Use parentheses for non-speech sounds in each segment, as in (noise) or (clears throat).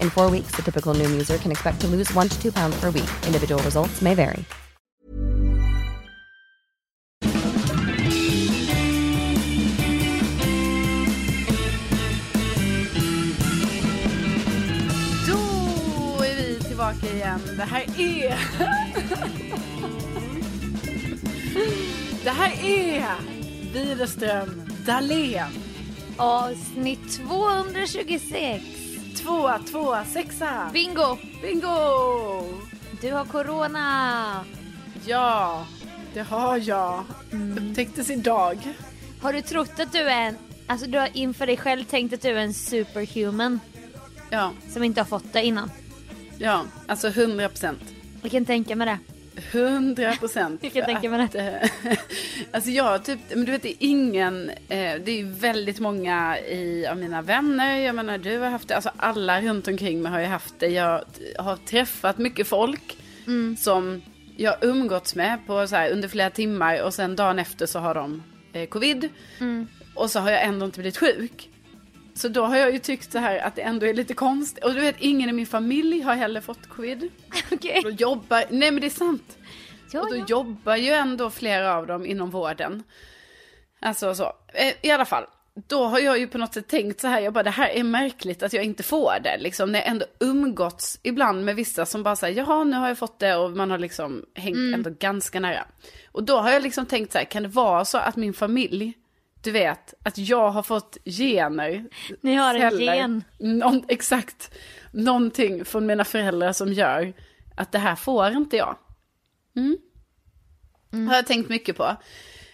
In four weeks, the typical Noom user can expect to lose one to two pounds per week. Individual results may vary. Då är vi tillbaka igen. Det här är... (laughs) Det här är Widerström Dahlén. Avsnitt 226. Tvåa, tvåa, sexa. Bingo! Bingo! Du har corona. Ja, det har jag. Upptäcktes idag. Har du trott att du är en... Alltså du har inför dig själv tänkt att du är en superhuman Ja, som inte har fått det innan. ja, alltså hundra procent. Jag kan tänka mig det. Hundra procent. Jag kan tänka mig det. Alltså jag typ, men du vet det är ingen, eh, det är väldigt många i, av mina vänner, jag menar du har haft det, alltså alla runt omkring mig har ju haft det. Jag har träffat mycket folk som jag umgåtts med på så här, under flera timmar och sen dagen efter så har de eh, covid. Och så har jag ändå inte blivit sjuk. Så då har jag ju tyckt så här att det ändå är lite konstigt. Och du vet, ingen i min familj har heller fått covid. (laughs) Okej. Då jobbar, nej men det är sant. Ja, och då ja. jobbar ju ändå flera av dem inom vården. Alltså så. Eh, I alla fall. Då har jag ju på något sätt tänkt så här, jag bara det här är märkligt att jag inte får det. Liksom när jag ändå umgåtts ibland med vissa som bara säger jaha nu har jag fått det och man har liksom hängt Mm. ändå ganska nära. Och då har jag liksom tänkt så här, kan det vara så att min familj, du vet, att jag har fått gener. Ni har en celler, gen. Någon, exakt. Någonting från mina föräldrar som gör att det här får inte jag. Har jag tänkt mycket på.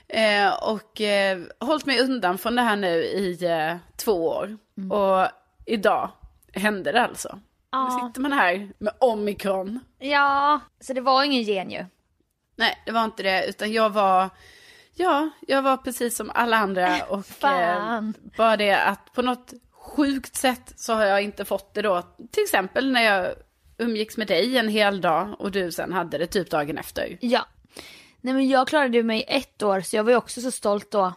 Eh, och eh, hållit mig undan från det här nu i eh, två år. Och idag hände det alltså. Nu Ja. sitter man här med omikron. ja, så det var ingen gen ju. Nej, det var inte det, utan jag var, ja, jag var precis som alla andra (laughs) och eh, bara det att på något sjukt sätt så har jag inte fått det då, till exempel när jag umgicks med dig en hel dag och du sen hade det typ dagen efter. Ja. Nej men jag klarade mig ett år så jag var ju också så stolt då.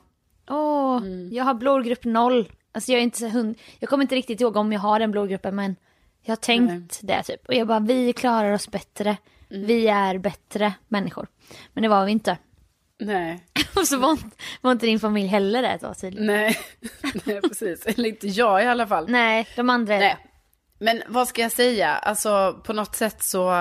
Åh, jag har blodgrupp noll. Alltså jag är inte så hund... Jag kommer inte riktigt ihåg om jag har den blodgruppen men jag har tänkt det typ. Och jag bara, vi klarar oss bättre. Vi är bättre människor. Men det var vi inte. Nej, (laughs) Och så var inte, var inte din familj heller det tag tydligen. nej, (laughs) nej precis, eller inte jag i alla fall. Nej, de andra är Nej. Men vad ska jag säga? Alltså på något sätt så,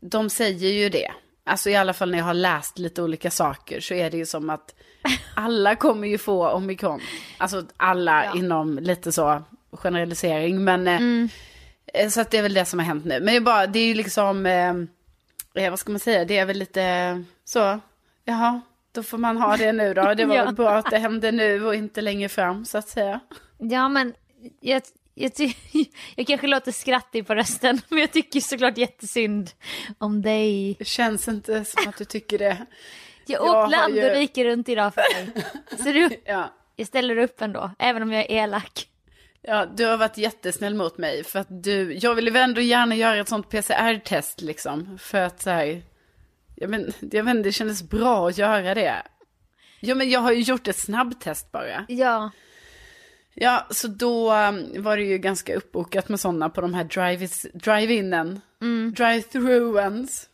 de säger ju det. Alltså i alla fall när jag har läst lite olika saker så är det ju som att (laughs) alla kommer ju få omikron. Alltså alla Ja. inom lite så generalisering. Men eh, Mm. eh, så att det är väl det som har hänt nu. Men det är, bara, det är ju liksom, eh, eh, vad ska man säga, det är väl lite så, jaha, då får man ha det nu då. Det var (laughs) Ja. bra att det hände nu och inte längre fram så att säga. Ja men jag, jag, (laughs) jag kanske låter skrattig på rösten (laughs) men jag tycker såklart jättesynd om dig. Det känns inte som att du tycker det. Jag har land ju- och rike runt idag för dig. Så du, Ja. jag ställer upp ändå, även om jag är elak. Ja, du har varit jättesnäll mot mig. För att du, jag ville väl ändå gärna göra ett sånt PCR-test liksom. För att så här, jag men, jag vet inte, det kändes bra att göra det. Ja, men jag har ju gjort ett snabbtest bara. Ja, Ja, så då um, var det ju ganska uppbokat med sådana på de här drive- drive-inen. Drive-throughens.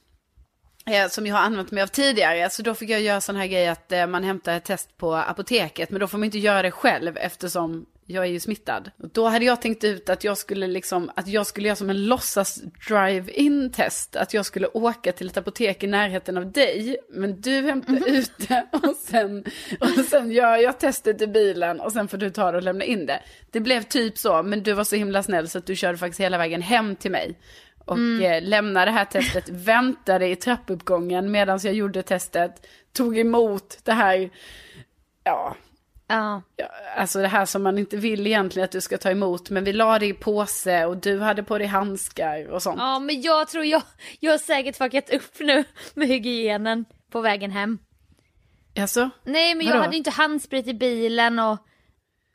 Eh, som jag har använt mig av tidigare. Så då fick jag göra sån här grej att eh, man hämtar ett test på apoteket. Men då får man inte göra det själv eftersom jag är ju smittad. Och då hade jag tänkt ut att jag skulle liksom, att jag skulle göra som en låtsas drive-in test. Att jag skulle åka till ett apotek i närheten av dig. Men du hämtar ut det och sen, och sen gör jag testet i bilen och sen får du ta det och lämna in det. Det blev typ så, men du var så himla snäll så att du körde faktiskt hela vägen hem till mig. Och eh, lämnade det här testet, (laughs) väntade i trappuppgången medan jag gjorde testet. Tog emot det här, ja, ja. Ja, alltså det här som man inte vill egentligen att du ska ta emot. Men vi la det i påse och du hade på dig handskar och sånt. Ja men jag tror jag, jag har säkert fuckat upp nu med hygienen på vägen hem. Alltså, Nej men jag Vadå? hade ju inte handsprit i bilen och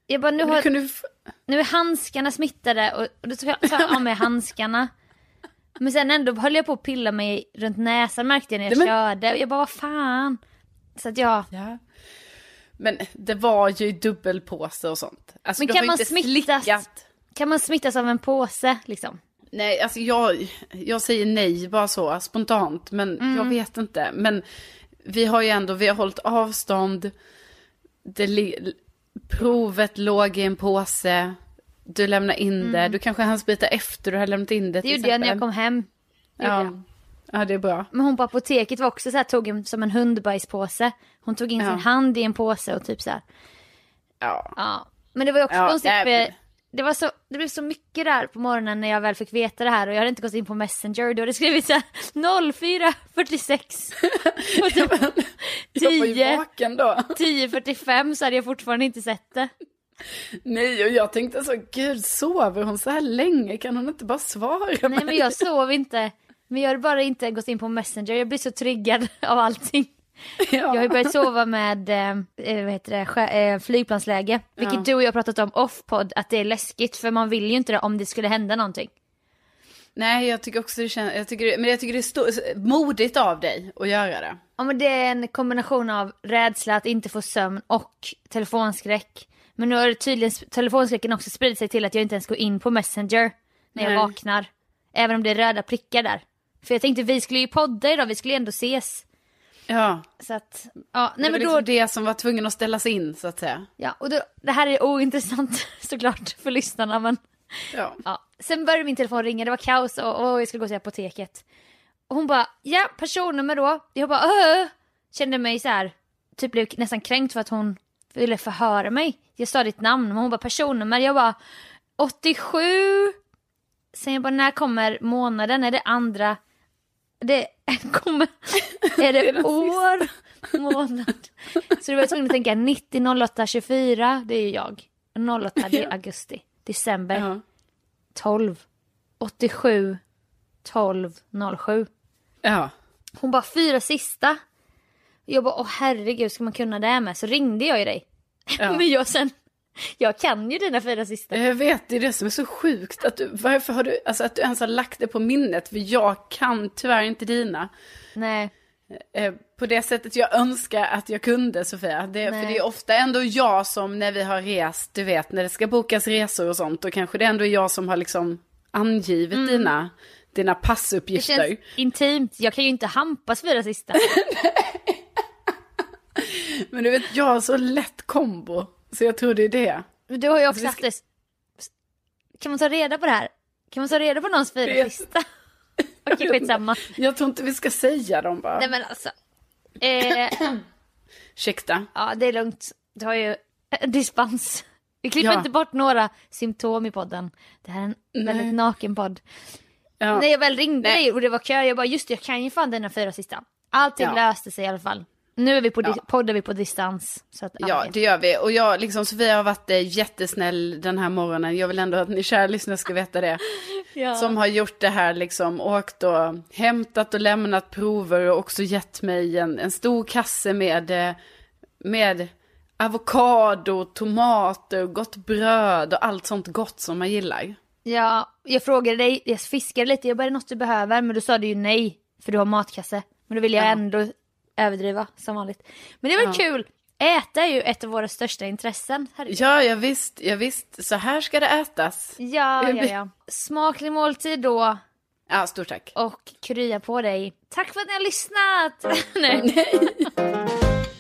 jag bara nu har, kunde... nu är handskarna smittade och, och då tog jag jag av mig (laughs) handskarna. Men sen ändå höll jag på att pilla mig runt näsan märkte jag när jag men- körde och jag bara vad fan. Så att jag, Ja. Men det var ju dubbelpåse och sånt. Alltså, Men kan man smittas? slickat. kan man smittas av en påse liksom? Nej, alltså jag, jag säger nej bara så spontant. Men Mm. jag vet inte. Men vi har ju ändå, vi har hållit avstånd. Det, provet låg i en påse. Du lämnar in det. Du kanske hann sprita efter du har lämnat in det. Mm. Det gjorde jag när jag kom hem. Ja. Ja, det är bra. Men hon på apoteket var också så här, tog en, som en hundbajspåse. Hon tog in Ja. sin hand i en påse och typ så här. Ja. Ja. Men det var ju också Ja, konstigt för det, var så, det blev så mycket där på morgonen när jag väl fick veta det här och jag hade inte gått in på Messenger. Då hade det skrivit så här 04.46. (laughs) och typ Jag var ju (laughs) 10, vaken då. 10.45 så hade jag fortfarande inte sett det. Nej, och jag tänkte så, gud, sover hon så här länge? Kan hon inte bara svara Nej men jag sov inte. Men jag hade bara inte gått in på Messenger. Jag blir så triggad (laughs) av allting. Ja. Jag har ju börjat sova med eh, eh, vad heter det, skär- eh, flygplansläge. Vilket Ja. du och jag har pratat om off-podd, att det är läskigt. För man vill ju inte det om det skulle hända någonting. Nej, jag tycker också det känns, jag tycker, men jag tycker det är stor, modigt av dig att göra det. Ja men det är en kombination av rädsla att inte få sömn och telefonskräck. Men nu har tydligen telefonskräcken också spridit sig till att jag inte ens går in på Messenger när jag Nej. vaknar. Även om det är röda prickar där. För jag tänkte vi skulle ju podda idag, vi skulle ändå ses. Ja, Så att, ja, det nej var men då, liksom det som var tvungen att ställas in så att säga. ja, och då, det här är ointressant (laughs) såklart för lyssnarna men Ja. Ja. Sen började min telefon ringa, det var kaos och, och jag skulle gå till apoteket. Och hon bara, ja personnummer då. Jag bara, öh. Kände mig så här, typ blev nästan kränkt för att hon ville förhöra mig. Jag sa ditt namn, men hon bara personnummer. Jag bara, 87. Sen jag bara, när kommer månaden? Är det andra? Det kommer, (laughs) är det år? Månad? Så då var tvungen att tänka 90 08 24, det är ju jag. 08 det är augusti. December Ja. 12 87 12 07. ja. Hon bara fyra sista. Jag bara åh herregud ska man kunna det här med? Så ringde jag ju dig. Ja. (laughs) Men jag sen, jag kan ju dina fyra sista. Jag vet, det är det som är så sjukt. Att du, varför har du, alltså att du ens har lagt det på minnet? För jag kan tyvärr inte dina. Nej. Eh, på det sättet jag önskar att jag kunde Sofia. Det, för det är ofta ändå jag som när vi har rest, du vet när det ska bokas resor och sånt. Då kanske det ändå är jag som har liksom angivit dina, dina Mm. Det passuppgifter. känns intimt. Jag kan ju inte hampas fyra sista. (laughs) Men du vet, jag har så lätt kombo. Så jag tror det är det. Du har ju också haft det. Kan man ta reda på det här? Kan man ta reda på någons firalista? Okej, (laughs) skitsamma. Jag tror inte vi ska säga dem bara. Nej men alltså. Eh, (clears throat) Ursäkta. ja, det är lugnt. Du har ju eh, dispens. Vi klipper Ja. inte bort några symptom i podden. Det här är en väldigt naken podd. Ja. När jag väl ringde Nej. dig och det var kö, jag bara just det, jag kan ju fan dina fyra sista. Allting Ja. löste sig i alla fall. Nu är vi på Ja. poddar vi på distans. Så att, Ja, det gör vi. Och jag, liksom, Sofia har varit eh, jättesnäll den här morgonen. Jag vill ändå att ni kära lyssnare ska veta det. (laughs) Ja. Som har gjort det här, liksom, åkt och hämtat och lämnat prover och också gett mig en, en stor kasse med, eh, med avokado, tomater, gott bröd och allt sånt gott som man gillar. Ja, jag frågade dig, jag fiskade lite, jag bara är det något du behöver? Men då sa du ju nej, för du har matkasse. Men då ville jag Ja. ändå överdriva som vanligt. Men det var Ja. kul. Äta är ju ett av våra största intressen. Herregud. Ja, jag visst, jag visst. Så här ska det ätas. Ja, ja, (laughs) ja. Smaklig måltid då Ja, stort tack. och krya på dig. Tack för att ni har lyssnat! (laughs) nej. (laughs)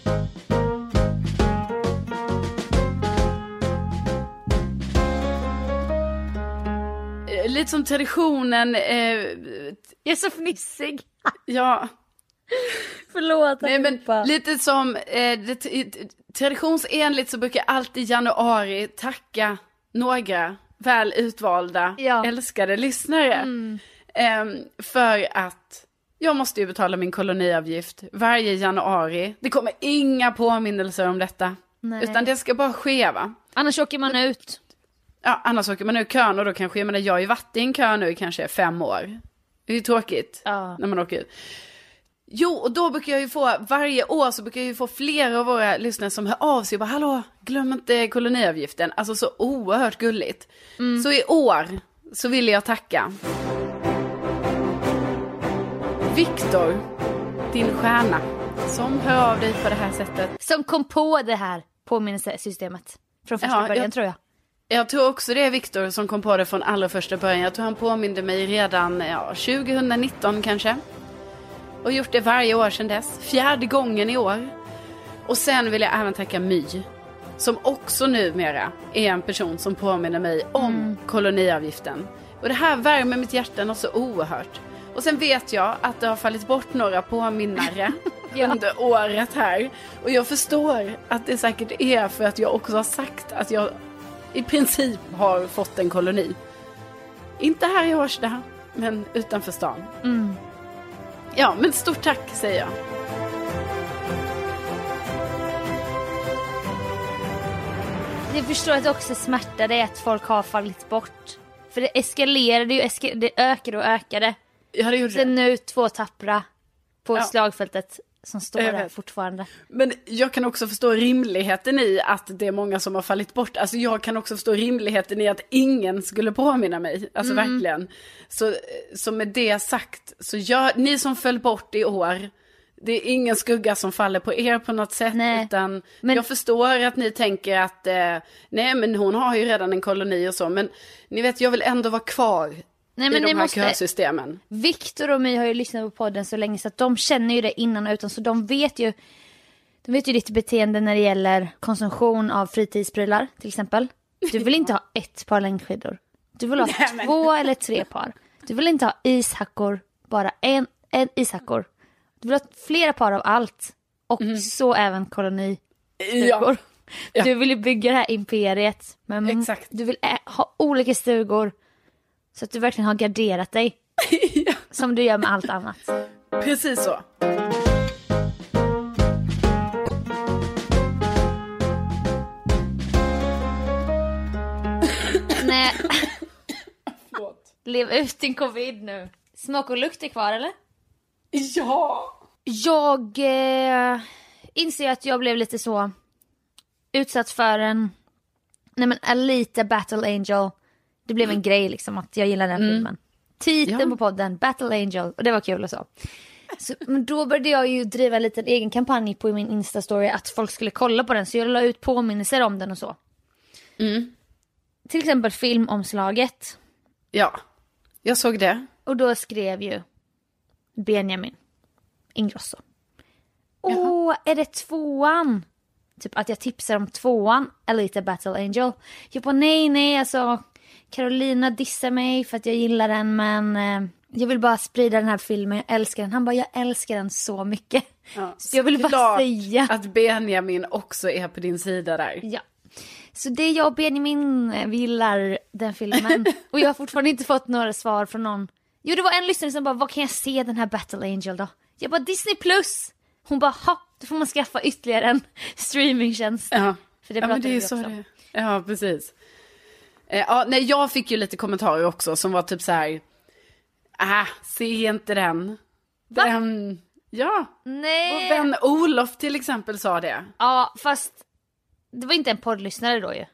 Eh, Lite som traditionen, eh, Jag är så fnissig. ja, (laughs) Förlåt Nej, men allihopa. lite som eh, det, traditionsenligt så brukar jag alltid i januari tacka några väl utvalda, Ja. älskade lyssnare. Ehm, för att jag måste ju betala min koloniavgift varje januari. Det kommer inga påminnelser om detta. Nej. Utan det ska bara ske va. Annars åker man ut. Ja, annars åker man ur kön och då kanske, jag menar jag har ju varit i en kö nu i kanske fem år. Det är ju tråkigt Ja. när man åker ut. Jo, och då brukar jag ju få, varje år så brukar jag ju få flera av våra lyssnare som hör av sig och bara hallå, glöm inte koloniavgiften. Alltså så oerhört gulligt. Så i år så vill jag tacka Viktor, din stjärna, som hör av dig på det här sättet. Som kom på det här påminnelsesystemet. Från första Ja, början jag- tror jag. Jag tror också det är Viktor som kom på det från allra första början. Jag tror han påminde mig redan ja, 2019 kanske. Och gjort det varje år sedan dess. Fjärde gången i år. Och sen vill jag även tacka My. Som också numera är en person som påminner mig om koloniavgiften. Och det här värmer mitt hjärta något så oerhört. Och sen vet jag att det har fallit bort några påminnare (laughs) under året här. Och jag förstår att det säkert är för att jag också har sagt att jag i princip har fått en koloni. Inte här i Årsta, men utanför stan. Ja, men stort tack säger jag. Jag förstår att det också smärtar dig att folk har fallit bort. För det eskalerade ju, eska, det ökade och ökade. Ja, det gjorde Sen det. nu två tappra på Ja. slagfältet som står Jag där fortfarande. Men jag kan också förstå rimligheten i att det är många som har fallit bort. Alltså jag kan också förstå rimligheten i att ingen skulle påminna mig. Alltså verkligen. Så, så med det sagt, så gör, ni som föll bort i år, det är ingen skugga som faller på er på något sätt. Nej, Utan men- jag förstår att ni tänker att, eh, nej men hon har ju redan en koloni och så. Men ni vet, jag vill ändå vara kvar Nej i men de ni här måste, kösystemen. Viktor och My har ju lyssnat på podden så länge så att de känner ju det innan och utan så de vet ju de vet ju ditt beteende när det gäller konsumtion av fritidsprylar till exempel. Du vill inte ha (laughs) ett par längdskidor. Du vill ha Nej, men- två eller tre par. Du vill inte ha ishackor, bara en, en ishackor. Du vill ha flera par av allt. Och så även koloni. Ja. Ja. Du vill ju bygga det här imperiet. Men Exakt. du vill ha olika stugor. Så att du verkligen har garderat dig. (laughs) Som du gör med allt annat. Precis så. Nej. (laughs) Lev ut din covid nu. Smak och lukt är kvar eller? Ja. Jag eh, inser att jag blev lite så utsatt för en, nej men Alita Battle Angel. Det blev en grej liksom att jag gillar den filmen. Titeln Ja. på podden, Battle Angel, och det var kul och så. så. Men då började jag ju driva en liten egen kampanj på min Insta-story att folk skulle kolla på den så jag la ut påminnelser om den och så. Till exempel filmomslaget. Ja. Jag såg det. Och då skrev ju Benjamin Ingrosso. Åh, är det tvåan? Typ att jag tipsar om tvåan, Alita Battle Angel. Jag bara nej, nej, alltså. Carolina dissar mig för att jag gillar den men eh, jag vill bara sprida den här filmen, jag älskar den. Han bara, jag älskar den så mycket. Ja, (laughs) Så jag vill bara säga. att Benjamin också är på din sida där. Ja. Så det är jag och Benjamin, eh, vi gillar den filmen. (laughs) och jag har fortfarande inte fått några svar från någon. Jo det var en lyssnare som bara, vad kan jag se den här Battle Angel då? Jag bara, Disney plus! Hon bara, ha, då får man skaffa ytterligare en (laughs) streamingtjänst. Ja, För det ja men det är ju så också det. Ja, precis. Eh, ja, nej, jag fick ju lite kommentarer också som var typ så här. Ah, se inte den. Va? Den, ja. Nej! Och vän Olof till exempel sa det. Ja, fast det var inte en poddlyssnare då ju.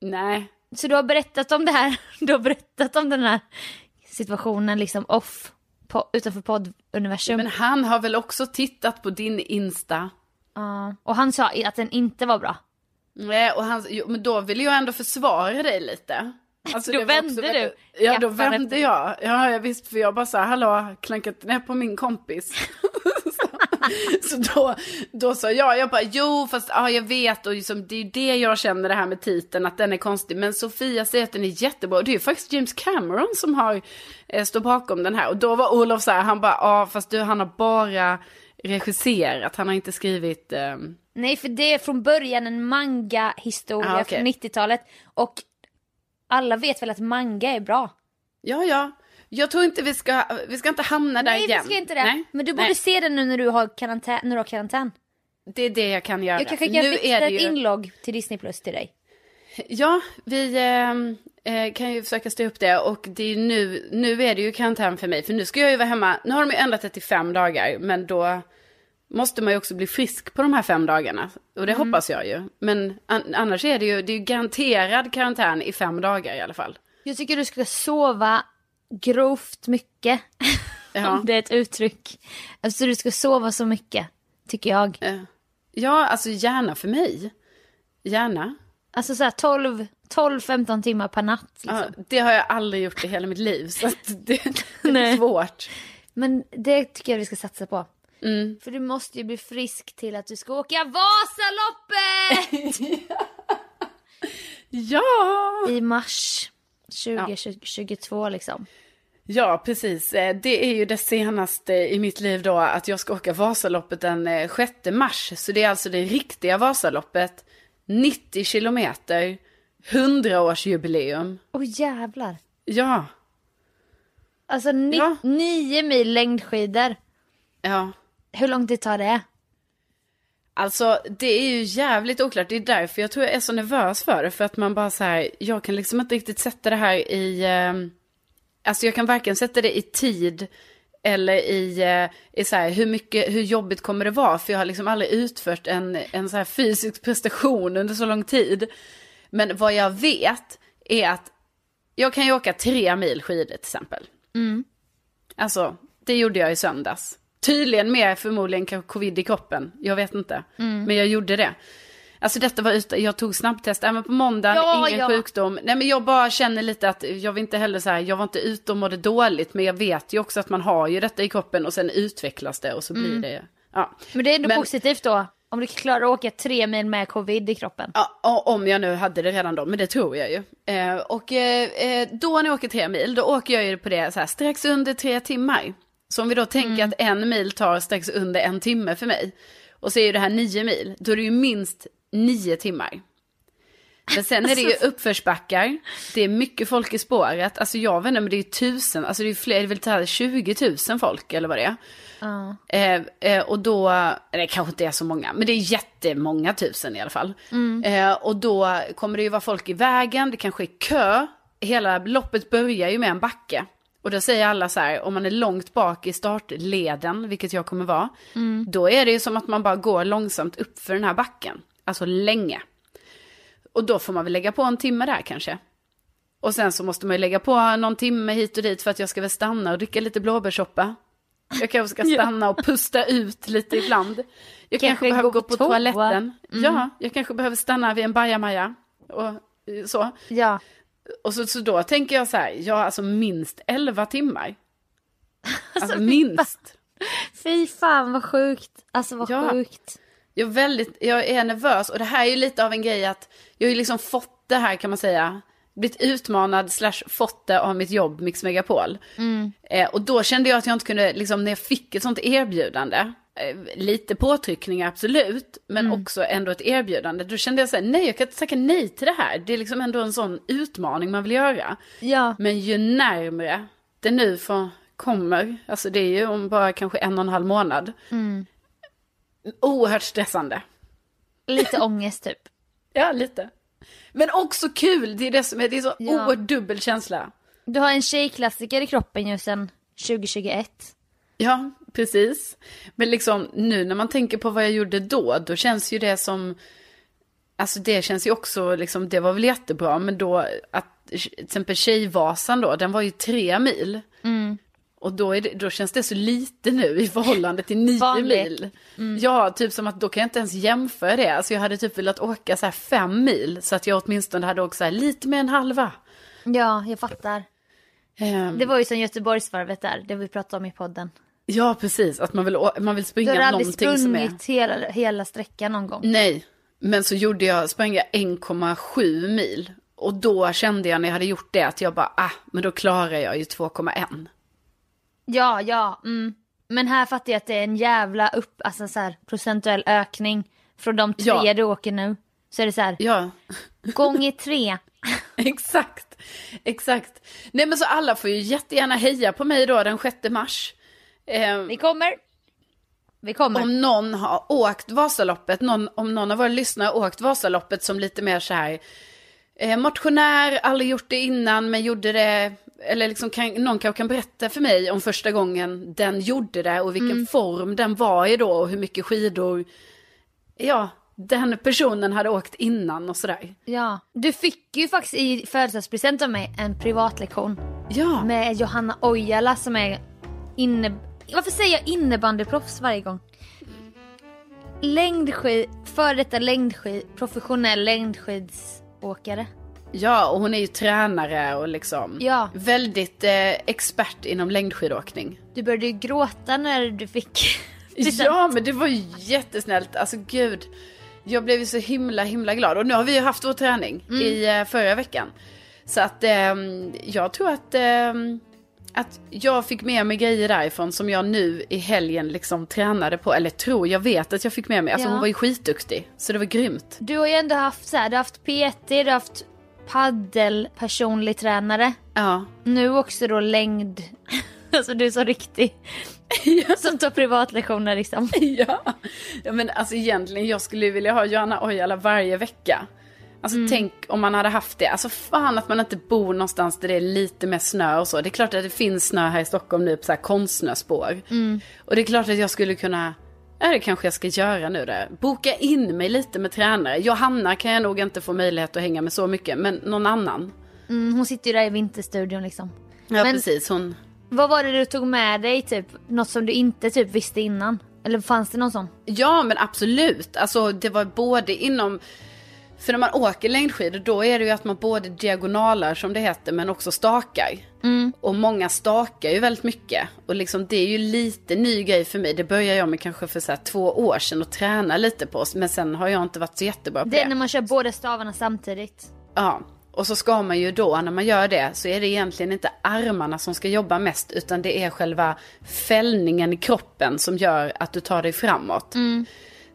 Nej, Så du har berättat om det här, (laughs) du har berättat om den här situationen liksom off, på, utanför podduniversum. men han har väl också tittat på din Insta. Ja. Och han sa att den inte var bra. Nej, och han, jo, men då vill jag ändå försvara dig lite. Alltså, (laughs) Då vände du väldigt- Ja, då vände jag. Ja, jag visst, för jag bara sa hallå, klankat ner på min kompis. (laughs) så, så då, då sa jag, jag bara, jo, fast ja, jag vet, och liksom, det är ju det jag känner det här med titeln, att den är konstig. Men Sofia säger att den är jättebra, och det är ju faktiskt James Cameron som har, eh, står bakom den här. Och då var Olof så här, han bara, ja, fast du, han har bara regisserat, han har inte skrivit... ehm, Nej, för det är från början en manga-historia Ah, okej. från 90-talet. Och alla vet väl att manga är bra? Ja, ja. Jag tror inte vi ska, vi ska inte hamna där Nej, igen. vi ska inte det. Nej, Men du borde nej. se den nu när du har karantän. När du har karantän. Det är det jag kan göra. Jag kan För skicka nu ett är det extra ju... inlogg till Disney Plus till dig. Ja, vi ehm, eh, kan ju försöka styra upp det. Och det är nu, nu är det ju karantän för mig. För nu ska jag ju vara hemma. Nu har de ju ändrat det till fem dagar. Men då måste man ju också bli frisk på de här fem dagarna. Och det Mm. hoppas jag ju. Men an- annars är det ju, det är ju garanterad karantän i fem dagar i alla fall. Jag tycker du ska sova grovt mycket. Ja. (laughs) Om det är ett uttryck. Alltså du ska sova så mycket. Tycker jag. Eh, Ja, alltså gärna för mig. Gärna. Alltså 12, 12-15 timmar per natt. Liksom. Ja, det har jag aldrig gjort i hela mitt liv. Så det, (laughs) det är svårt. Men det tycker jag vi ska satsa på. Mm. För du måste ju bli frisk till att du ska åka Vasaloppet! (laughs) (laughs) Ja! I mars 2022 liksom. Ja, precis. Eh, Det är ju det senaste i mitt liv då att jag ska åka Vasaloppet den eh, 6 mars. Så det är alltså det riktiga Vasaloppet. 90 kilometer, 100-årsjubileum. Åh jävlar. Ja, Alltså ni- Ja. nio mil längdskidor. ja. Hur lång tid tar det? Alltså det är ju jävligt oklart. Det är därför jag tror jag är så nervös för det. För att man bara så här, jag kan liksom inte riktigt sätta det här i, eh, alltså jag kan varken sätta det i tid eller i, eh, i så här, hur mycket, hur jobbigt kommer det vara? För jag har liksom aldrig utfört en, en så här fysisk prestation under så lång tid. Men vad jag vet är att jag kan ju åka tre mil skidor till exempel. Alltså, det gjorde jag i söndags. Tydligen med förmodligen covid i kroppen. Jag vet inte. Men jag gjorde det. Alltså detta var ute, jag tog snabbtest även på måndagen, Ja, ingen ja. sjukdom. Nej men jag bara känner lite att jag vill inte heller så här, jag var inte ute och mådde dåligt. Men jag vet ju också att man har ju detta i kroppen och sen utvecklas det och så blir det, ja. Men det är ändå Men- positivt då. Om du klarar att åka tre mil med covid i kroppen. Ja, om jag nu hade det redan då, men det tror jag ju. Eh, och eh, eh, då när jag åker tre mil, då åker jag ju på det så här, strax under tre timmar. Så om vi då tänker att en mil tar strax under en timme för mig. Och så är ju det här nio mil, då är det ju minst nio timmar. Men sen är det ju (laughs) uppförsbackar, det är mycket folk i spåret. Alltså jag vet inte, men det är ju tusen, alltså det är fler, det är väl så här 20 000 folk eller vad det är. Ja. Eh, eh, och då, det kanske inte är så många, men det är jättemånga tusen i alla fall. Eh, och då kommer det ju vara folk i vägen, det kanske är kö. Hela loppet börjar ju med en backe. Och då säger alla så här, om man är långt bak i startleden, vilket jag kommer vara, då är det ju som att man bara går långsamt upp för den här backen. Alltså länge. Och då får man väl lägga på en timme där kanske. Och sen så måste man ju lägga på någon timme hit och dit för att jag ska väl stanna och dricka lite blåbärssoppa. Jag kanske ska (laughs) stanna och pusta ut lite ibland. Jag kanske, Kanske behöver gå på på toa. toaletten. Ja, jag kanske behöver stanna vid en bajamaja. Och så. Ja. Och så, så då tänker jag så här, ja alltså minst 11 timmar. (laughs) Alltså minst. Fy fan vad sjukt. Alltså vad Ja. sjukt. Jag är, väldigt, jag är nervös och det här är ju lite av en grej att jag har ju liksom fått det här kan man säga blivit utmanad slash fått det av mitt jobb Mix Megapol. Eh, och då kände jag att jag inte kunde, liksom när jag fick ett sånt erbjudande, lite påtryckningar absolut, men också ändå ett erbjudande. Då kände jag så här, nej jag kan inte tacka nej till det här. Det är liksom ändå en sån utmaning man vill göra. Ja. Men ju närmre det nu får, kommer, alltså det är ju om bara kanske en och en halv månad. Oerhört stressande. Lite (laughs) ångest typ. Ja, lite. Men också kul, det är det som är, det är så Ja. oerhört dubbel känsla. Du har en tjejklassiker i kroppen ju sen 2021. Ja, precis. Men liksom nu när man tänker på vad jag gjorde då, då känns ju det som, alltså det känns ju också liksom, det var väl jättebra, men då att till exempel Tjejvasan då, den var ju tre mil. Och då, det, då känns det så lite nu i förhållande till nio Vanligt. mil. Ja, typ som att då kan jag inte ens jämföra det. Alltså jag hade typ velat åka så här fem mil, så att jag åtminstone hade åkt så här lite mer än halva. Ja, jag fattar. Ehm, Det var ju som Göteborgsvarvet där, det vi pratade om i podden. Ja, precis. Att man vill, man vill Du springa har aldrig någonting som är... sprungit hela, hela sträckan någon gång. Nej, men så gjorde jag, sprang jag 1,7 mil. Och då kände jag när jag hade gjort det att jag bara, ah, men då klarar jag ju 2,1. Ja, ja. Mm. Men här fattar jag att det är en jävla upp, alltså så här, procentuell ökning från de tre Ja. du åker nu. Så är det så här, Ja, gånger tre. (laughs) exakt. Exakt. Nej men så alla får ju jättegärna heja på mig då den 6 mars. Eh, Vi kommer. Vi kommer. om någon har åkt Vasaloppet, någon, om någon av våra lyssnare har åkt Vasaloppet som lite mer så här eh, motionär, aldrig gjort det innan men gjorde det, eller liksom kan, någon kanske kan berätta för mig om första gången den gjorde det och vilken form den var i då och hur mycket skidor, ja, den personen hade åkt innan och sådär. Ja. Du fick ju faktiskt i födelsedagspresent av mig en privatlektion Ja, med Johanna Ojala som är inne... Varför säger jag innebandyproffs varje gång? Längdskid, före detta längdskid, professionell längdskidsåkare. ja, och hon är ju tränare och liksom Ja. väldigt eh, expert inom längdskidåkning. Du började ju gråta när du fick. (laughs) Ja, men det var ju jättesnällt. Alltså gud. Jag blev ju så himla, himla glad. Och nu har vi ju haft vår träning i eh, förra veckan. Så att ehm, jag tror att, ehm, att jag fick med mig grejer därifrån som jag nu i helgen liksom tränade på. Eller tror, jag vet att jag fick med mig. Alltså Ja. hon var ju skitduktig. Så det var grymt. Du har ju ändå haft så här, du har haft PT, du har haft paddel personlig tränare. Ja. Nu också då längd. (laughs) Alltså du är så riktig. Som tar privatlektioner liksom. (laughs) ja. ja, men alltså egentligen jag skulle vilja ha Johanna Ojala varje vecka. Alltså tänk om man hade haft det. Alltså fan att man inte bor någonstans där det är lite mer snö och så. Det är klart att det finns snö här i Stockholm nu på så här konstsnöspår. Och det är klart att jag skulle kunna, ja det kanske jag ska göra nu där. Boka in mig lite med tränare. Johanna kan jag nog inte få möjlighet att hänga med så mycket, men någon annan. Mm, hon sitter ju där i vinterstudion liksom. Ja Men- precis, hon. Vad var det du tog med dig typ? Något som du inte typ visste innan? Eller fanns det någon sån? Ja men absolut, alltså det var både inom för när man åker längdskidor då är det ju att man både diagonalar som det heter men också stakar. Och många stakar ju väldigt mycket. Och liksom det är ju lite ny grej för mig. Det började jag med kanske för så två år sedan och träna lite på. Men sen har jag inte varit så jättebra på Det är när man kör båda stavarna samtidigt. Ja, och så ska man ju då, när man gör det, så är det egentligen inte armarna som ska jobba mest, utan det är själva fällningen i kroppen som gör att du tar dig framåt.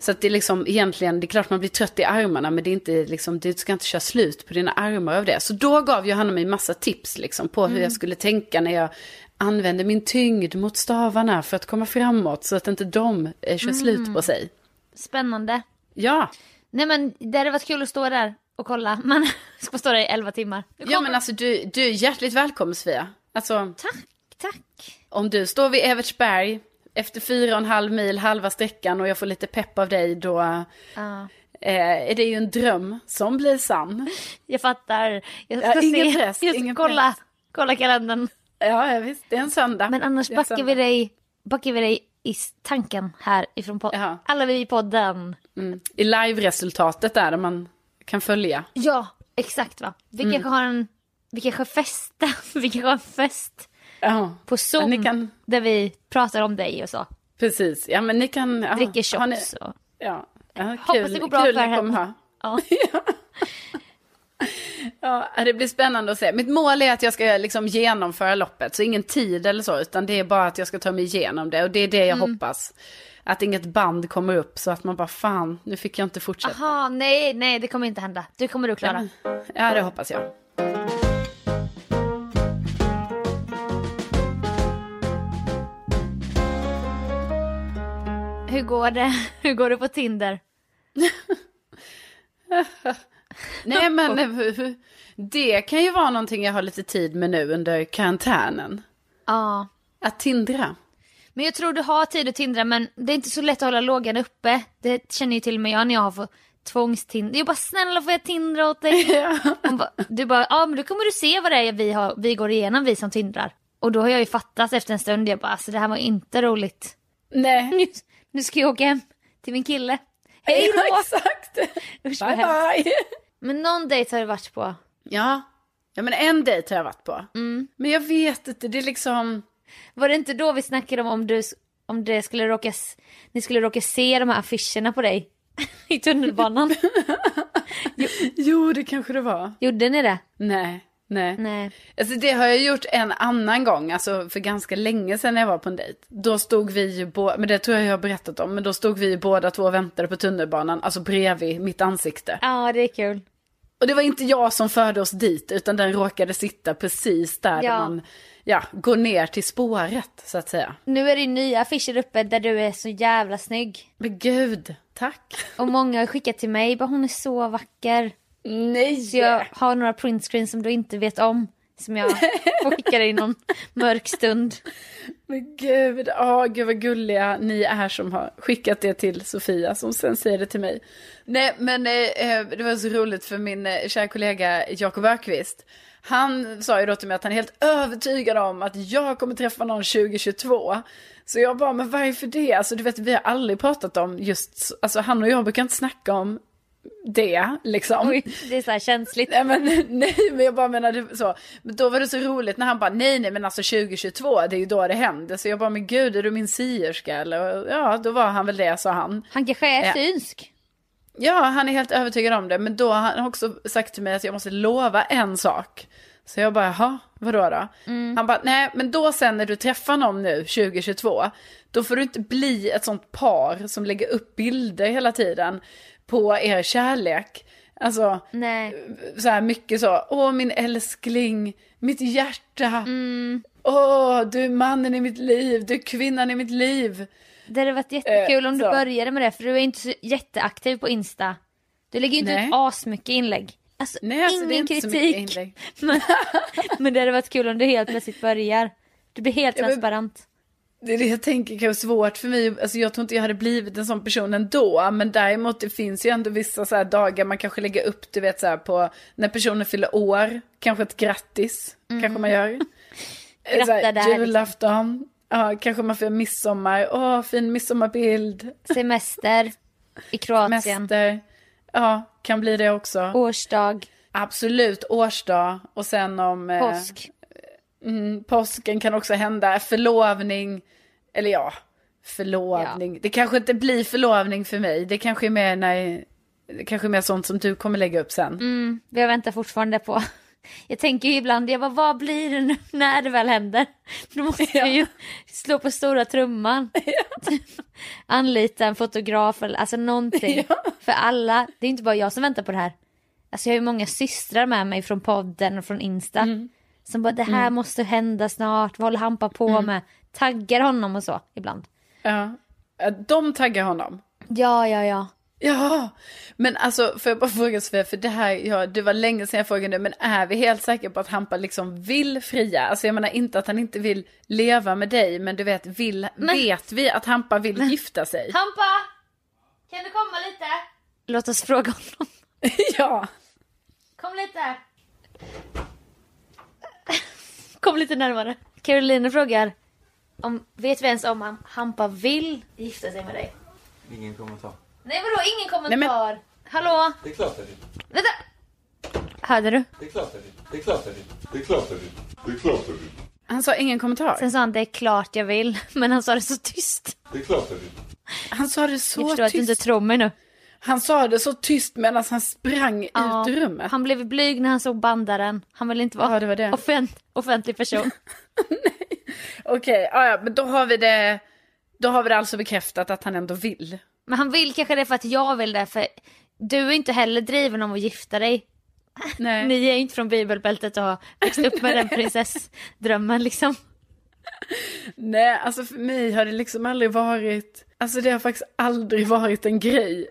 Så att det är liksom egentligen, det är klart man blir trött i armarna, men det är inte liksom, du ska inte köra slut på dina armar av det. Så då gav Johanna mig massa tips liksom på hur jag skulle tänka när jag använde min tyngd mot stavarna för att komma framåt, så att inte de eh, kör slut på sig. Spännande. Ja, Nej men det hade varit kul att stå där och kolla. (laughs) Man ska stå där i 11 timmar. Ja men alltså du, du är hjärtligt välkommen Sofia. Alltså, Tack, tack. Om du står vid Evertsberg efter fyra och en halv mil, halva sträckan och jag får lite pepp av dig, då Ja. eh, är det ju en dröm som blir sann. Jag fattar. Jag ska Ja, ingen se. press, Jag ska kolla, press. kolla kalendern. Ja, ja, visst, det är en söndag. Men annars backar vi dig, backar vi dig i tanken här ifrån podden. Jaha. Alla vi i podden. Mm. I live-resultatet där, där man kan följa. Ja, exakt va. Vi kanske har en, vi kanske festar, (laughs) vi kanske har en fest Ja, på Zoom. Kan- Där vi pratar om dig och så. precis. Ja, men ni kan... Ja, Dricker har ni- shots och... Ja, ja Hoppas det går bra kul för henne. (laughs) Ja. Ja, det blir spännande att se. Mitt mål är att jag ska liksom genomföra loppet, så ingen tid eller så, utan det är bara att jag ska ta mig igenom det. Och det är det jag hoppas. Att inget band kommer upp så att man bara, fan, nu fick jag inte fortsätta. Aha, nej, nej, det kommer inte hända. Det kommer du klara. Ja, det hoppas jag. Går det? (laughs) Hur går det på Tinder? (laughs) Nej, men det kan ju vara någonting jag har lite tid med nu under karantänen. Ja. Att tindra. Men jag tror du har tid att tindra men det är inte så lätt att hålla lågan uppe. Det känner ju till och med jag när jag har fått tvångstindra. Jag bara snälla får jag tindra åt dig? (laughs) Bara, du bara ja men då kommer du se vad det är vi, har, vi går igenom vi som tindrar. Och då har jag ju fattat efter en stund, jag bara alltså det här var inte roligt. Nej. Nu, ska jag åka hem till min kille. Hej då! Ja, (laughs) exakt. Usch, Bye bye. Men någon dejt har du varit på. Ja. ja, men en dejt har jag varit på. Men jag vet inte, det är liksom... Var det inte då vi snackade om om du om det skulle råka, ni skulle råka se de här affischerna på dig (laughs) i tunnelbanan? (laughs) Jo, det kanske det var. Gjorde ni det? Nej, nej. Nej. Alltså det har jag gjort en annan gång, alltså för ganska länge sedan när jag var på en dejt. Då stod vi ju båda, men det tror jag jag har berättat om, men då stod vi båda två och väntade på tunnelbanan, alltså bredvid mitt ansikte. Ja, det är kul. Och det var inte jag som förde oss dit, utan den råkade sitta precis där, Ja. där man ja, går ner till spåret, så att säga. Nu är det nya affischer uppe där du är så jävla snygg. Men gud, tack. Och många har skickat till mig, bara hon är så vacker. Nej! Så jag har några printscreens som du inte vet om. Som jag (laughs) får skicka dig någon mörk stund. Men gud, åh gud vad gulliga ni är som har skickat det till Sofia som sen säger det till mig. Nej men eh, eh, det var så roligt för min eh, kära kollega Jakob Ökvist. Han sa ju då till mig att han är helt övertygad om att jag kommer träffa någon 2022. Så jag bara, men varför det? Alltså du vet, vi har aldrig pratat om just, alltså han och jag brukar inte snacka om det liksom. Oj, det är så här känsligt. Nej men, (laughs) nej men jag bara menade så. Men då var det så roligt när han bara nej nej men alltså 2022 det är ju då det händer. Så jag bara men gud är du min sierska eller? Ja då var han väl det sa han. Han kanske är Ja. synsk. Ja han är helt övertygad om det. Men då har han också sagt till mig att jag måste lova en sak. Så jag bara jaha vadå då? Han bara nej men då sen när du träffar någon nu 2022. Då får du inte bli ett sånt par som lägger upp bilder hela tiden på er kärlek. Alltså Nej. så här mycket så, åh min älskling, mitt hjärta, åh du är mannen i mitt liv, du är kvinnan i mitt liv. Det hade varit jättekul Eh, om du så. började med det för du är inte så jätteaktiv på Insta. Du lägger ju inte Nej. ut asmycket inlägg. Alltså, Nej, alltså, ingen kritik. (laughs) Men, men det hade varit kul om du helt plötsligt börjar. Du blir helt Ja, men- transparent. Det är det jag tänker kan vara svårt för mig, alltså jag tror inte jag hade blivit en sån person ändå, men däremot det finns ju ändå vissa så dagar man kanske lägger upp, du vet så här på, när personen fyller år, kanske ett grattis, kanske man gör. (laughs) Eh, så Gratta här, där, liksom. Julafton, ja kanske man får midsommar, åh fin midsommarbild, Semester i Kroatien. Mäster. Ja, kan bli det också. Årsdag. Absolut, årsdag. Och sen om... eh, Påsk. Mm, påsken kan också hända. Förlovning. Eller ja, förlovning. Det kanske inte blir förlovning för mig. Det kanske är mer när... Det kanske är mer sånt som du kommer lägga upp sen. Mm, jag väntar fortfarande på. Jag tänker ju ibland, jag bara, vad blir det nu (laughs) när det väl händer? Då måste jag ju slå på stora trumman. (laughs) Anlita en fotograf eller alltså någonting. För alla, det är inte bara jag som väntar på det här. Alltså jag har ju många systrar med mig från podden och från Insta. Som bara, det här måste hända snart, vad håller Hampa på med? Taggar honom och så ibland. Ja. Ja, De taggar honom. Ja, ja, ja. Ja, men alltså får jag bara fråga Sofia, för det här, ja, det var länge sedan jag frågade men är vi helt säkra på att Hampa liksom vill fria? Alltså jag menar inte att han inte vill leva med dig, men du vet, vill, vet vi att Hampa vill gifta sig? Hampa! Kan du komma lite? Låt oss fråga honom. (laughs) ja. Kom lite. Kom lite närmare. Caroline frågar om, vet vi ens om han, Hampa vill gifta sig med dig? Ingen kommentar. Nej vadå ingen kommentar? Nej, men- Hallå? Det är klart att det Vänta! Hörde du? Det är klart att det Det är klart att det Det är klart att det Det är klart det Han sa ingen kommentar. Sen sa han det är klart jag vill, (laughs) men han sa det så tyst. Det är klart att det Han sa det Jag så förstår att du inte tyst. tror mig nu. Han sa det så tyst medan han sprang Ja, ut ur rummet. Han blev blyg när han såg bandaren. Han ville inte vara Ja, det var det. Offent, offentlig person. (laughs) Okej, ja, ja, men då har vi det. Då har vi det alltså bekräftat att han ändå vill. Men han vill kanske det för att jag vill det. För du är inte heller driven om att gifta dig. Nej. Ni är inte från bibelbältet och har växt upp med den prinsessdrömmen liksom. Nej, alltså för mig har det liksom aldrig varit, alltså det har faktiskt aldrig varit en grej.